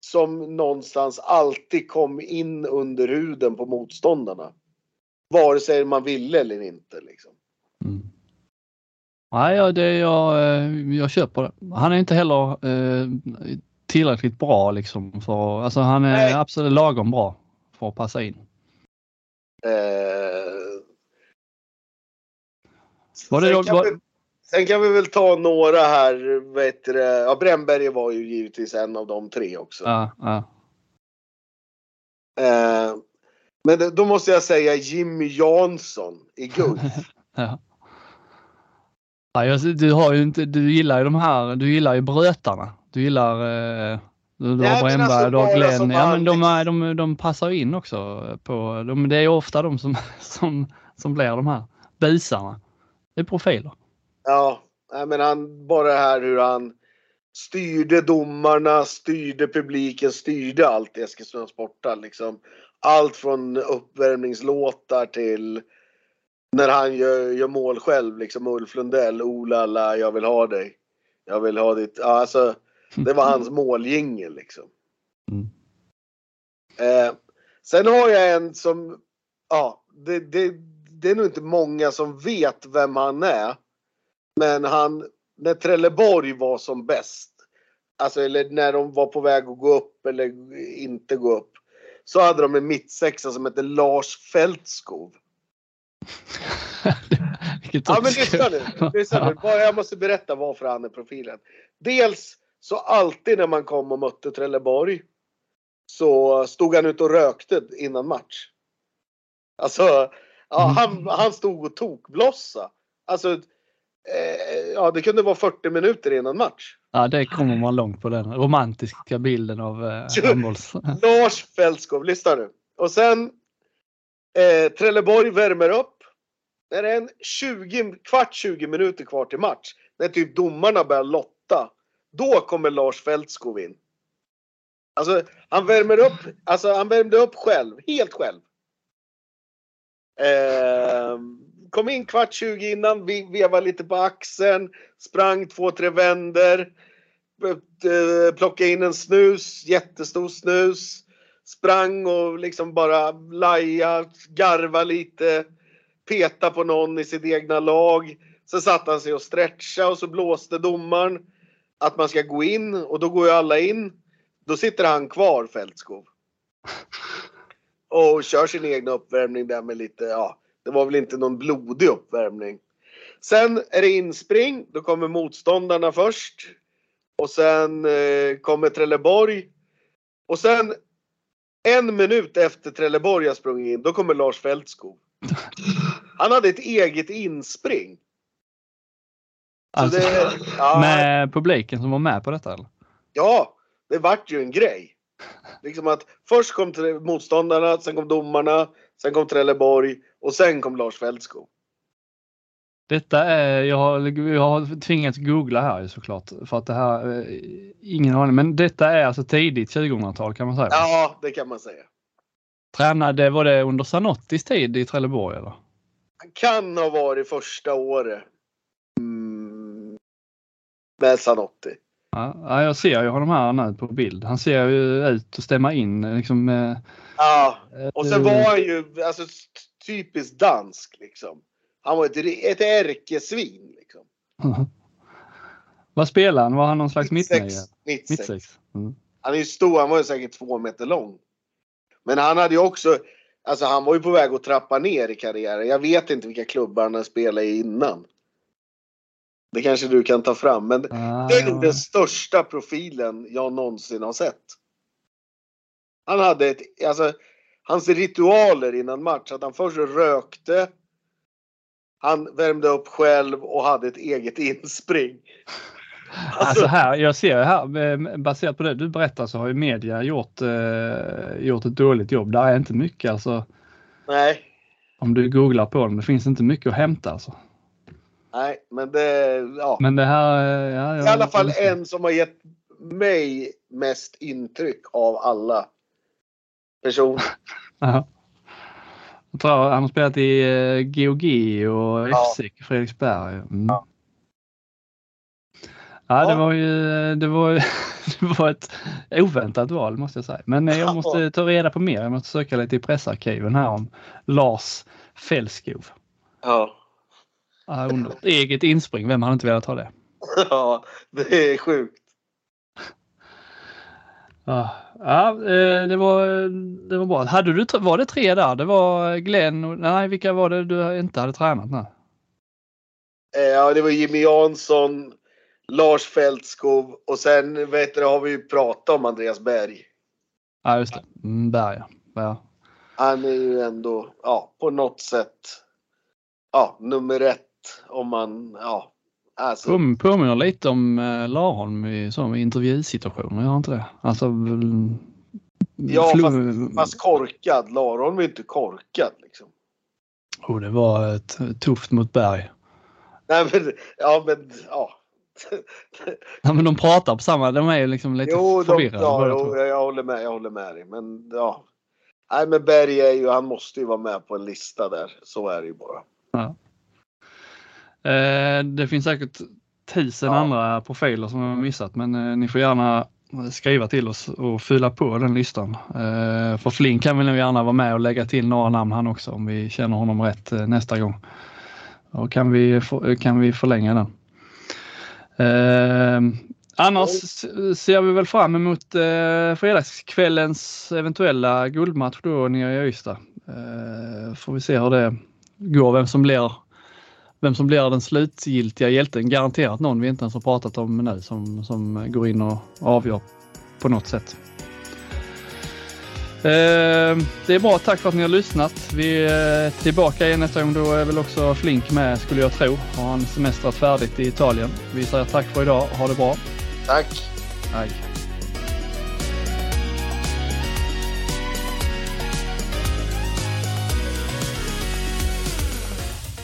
som någonstans alltid kom in under huden på motståndarna. Vare sig man ville eller inte liksom. Mm. Nej, ja, det, jag, eh, jag köper det. Han är inte heller eh, tillräckligt bra liksom för, alltså han är Nej. absolut lagom bra för att passa in. Eh, Var det sen, kan var- vi, sen kan vi väl ta några här. Vet du, ja, Brännberg var ju givetvis en av de tre också. Ja, ja. Eh, men då måste jag säga Jimmy Jansson i Gulf. Ja. Ja, jag, du har ju inte, du gillar ju de här, du gillar ju brötarna. Du gillar, eh, du, har Brännberg, alltså du har Glenn. Ja men de, Alex- är, de, de passar in också på, de, det är ofta de som, som, som blir de här busarna. Det är profiler. Ja, men han, bara det här hur han styrde domarna, styrde publiken, styrde allt i Eskilstuna Sporthall. Liksom. Allt från uppvärmningslåtar till när han gör, gör mål själv, liksom Ulf Lundell, oh la la, jag vill ha dig. Jag vill ha ditt, alltså det var hans måljingel liksom. Mm. Eh, sen har jag en som, ja, det, det, det är nog inte många som vet vem han är. Men han, när Trelleborg var som bäst, alltså eller när de var på väg att gå upp eller inte gå upp. Så hade de en mittsexa som hette Lars Fältskov. Ja men lyssna nu. Lyssna nu. Bara jag måste berätta varför han är profilen. Dels så alltid när man kom och mötte Trelleborg så stod han ute och rökte innan match. Alltså, ja, han, han stod och tokblossa. Alltså, eh, ja det kunde vara 40 minuter innan match. Ja, det kommer man långt på den romantiska bilden av eh, handbolls... Lars Fältskov, lyssna nu. Och sen eh, Trelleborg värmer upp. När det är en 20, kvart 20 minuter kvar till match. När typ domarna börjar lotta. Då kommer Lars Fältskov in. Alltså han värmer upp, alltså han värmde upp själv, helt själv. Eh, kom in kvart 20 innan, vi vevade lite på axeln, sprang två, tre vänder. Eh, plockade in en snus, jättestor snus. Sprang och liksom bara laja, garva lite. Peta på någon i sitt egna lag. Sen satte han sig och stretcha och så blåste domaren att man ska gå in och då går ju alla in. Då sitter han kvar, Fältskov. Och kör sin egna uppvärmning där med lite, ja, det var väl inte någon blodig uppvärmning. Sen är det inspring, då kommer motståndarna först. Och sen eh, kommer Trelleborg. Och sen en minut efter Trelleborg har sprungit in, då kommer Lars Fältskog. Han hade ett eget inspring. Så Alltså, det, ja, med publiken som var med på detta eller? ja, det vart ju en grej. Liksom att först kom motståndarna, sen kom domarna, sen kom Trelleborg och sen kom Lars Fältskog. Detta är, jag har, jag har tvingats googla här såklart för att det här, eh, ingen aning, men detta är alltså tidigt 2000-tal kan man säga? Ja, det kan man säga. Tränade, var det under Zanottis tid i Trelleborg eller? Han kan ha varit första året. Med Zanotti. Ja, jag ser ju honom här nu på bild. Han ser ju ut att stämma in liksom. Ja, och sen var han ju alltså typiskt dansk liksom. Han var ett, ett ärkesvin liksom. Vad spelade han? Var han någon slags mittnier? 96. Mm. Han är ju stor, han var ju säkert två meter lång. Men han hade ju också, alltså han var ju på väg att trappa ner i karriären. Jag vet inte vilka klubbar han spelade i innan. Det kanske du kan ta fram, men ah, det är nog den största profilen jag någonsin har sett. Han hade ett, alltså hans ritualer innan match, att han först rökte, han värmde upp själv och hade ett eget inspring. Alltså, alltså här, jag ser här, baserat på det du berättar så har ju media gjort, eh, gjort ett dåligt jobb. Där är inte mycket alltså. Nej. Om du googlar på dem, det finns inte mycket att hämta alltså. Nej, men det, ja. Men det här, ja, I alla fall en som har gett mig mest intryck av alla personer. ja. Jag tror han har spelat i eh, GOG och ja. FC Fredriksberg. Mm. Ja. Ja, det var ju det var, det var ett oväntat val måste jag säga. Men eh, jag måste ta reda på mer. Jag måste söka lite i pressarkiven här om Lars Fällskov. Ja. Ja under eget inspring, vem hade inte velat ha det? Ja, det är sjukt. Ja, ja eh, det, var, det var bra. Hade du, var det tre där? Det var Glenn och, nej vilka var det du inte hade tränat med? Eh, ja, det var Jimmy Jansson, Lars Fältskov och sen vet du, har vi ju pratat om Andreas Berg. Ja just det, mm, Berg ja. Han är ju ändå ja, på något sätt ja, nummer ett om man ja. Alltså. Påm, påminner lite om eh, Larholm i, intervjusituationer, gör inte det? Alltså, ja, fast, fast korkad. Larholm är inte korkad liksom. Oh, det var ett, tufft mot Berg. Nej men, ja men, ja ja, men de pratar på samma, de är ju liksom lite jo, förvirrade. De, ja, jo, jag håller med, jag håller med dig. Men ja. Nej men Berg är ju, han måste ju vara med på en lista där. Så är det ju bara. Ja. Eh, det finns säkert tusen ja. andra profiler som jag missat men eh, ni får gärna skriva till oss och fylla på den listan. Eh, för Flink kan väl nog gärna vara med och lägga till några namn han också om vi känner honom rätt nästa gång. Och kan vi, kan vi förlänga den. Eh, annars ser vi väl fram emot eh, fredagskvällens eventuella guldmatch då nere i Ystad. Eh, får vi se hur det går, vem som blir vem som blir den slutgiltiga hjälten. Garanterat någon vi inte ens har pratat om nu som, som går in och avgör på något sätt. Eh, det är bra, tack för att ni har lyssnat. Vi är tillbaka igen nästa gång. Då är väl också Flink med skulle jag tro. Har han semestrat färdigt i Italien. Vi säger tack för idag. Ha det bra. Tack. Tack.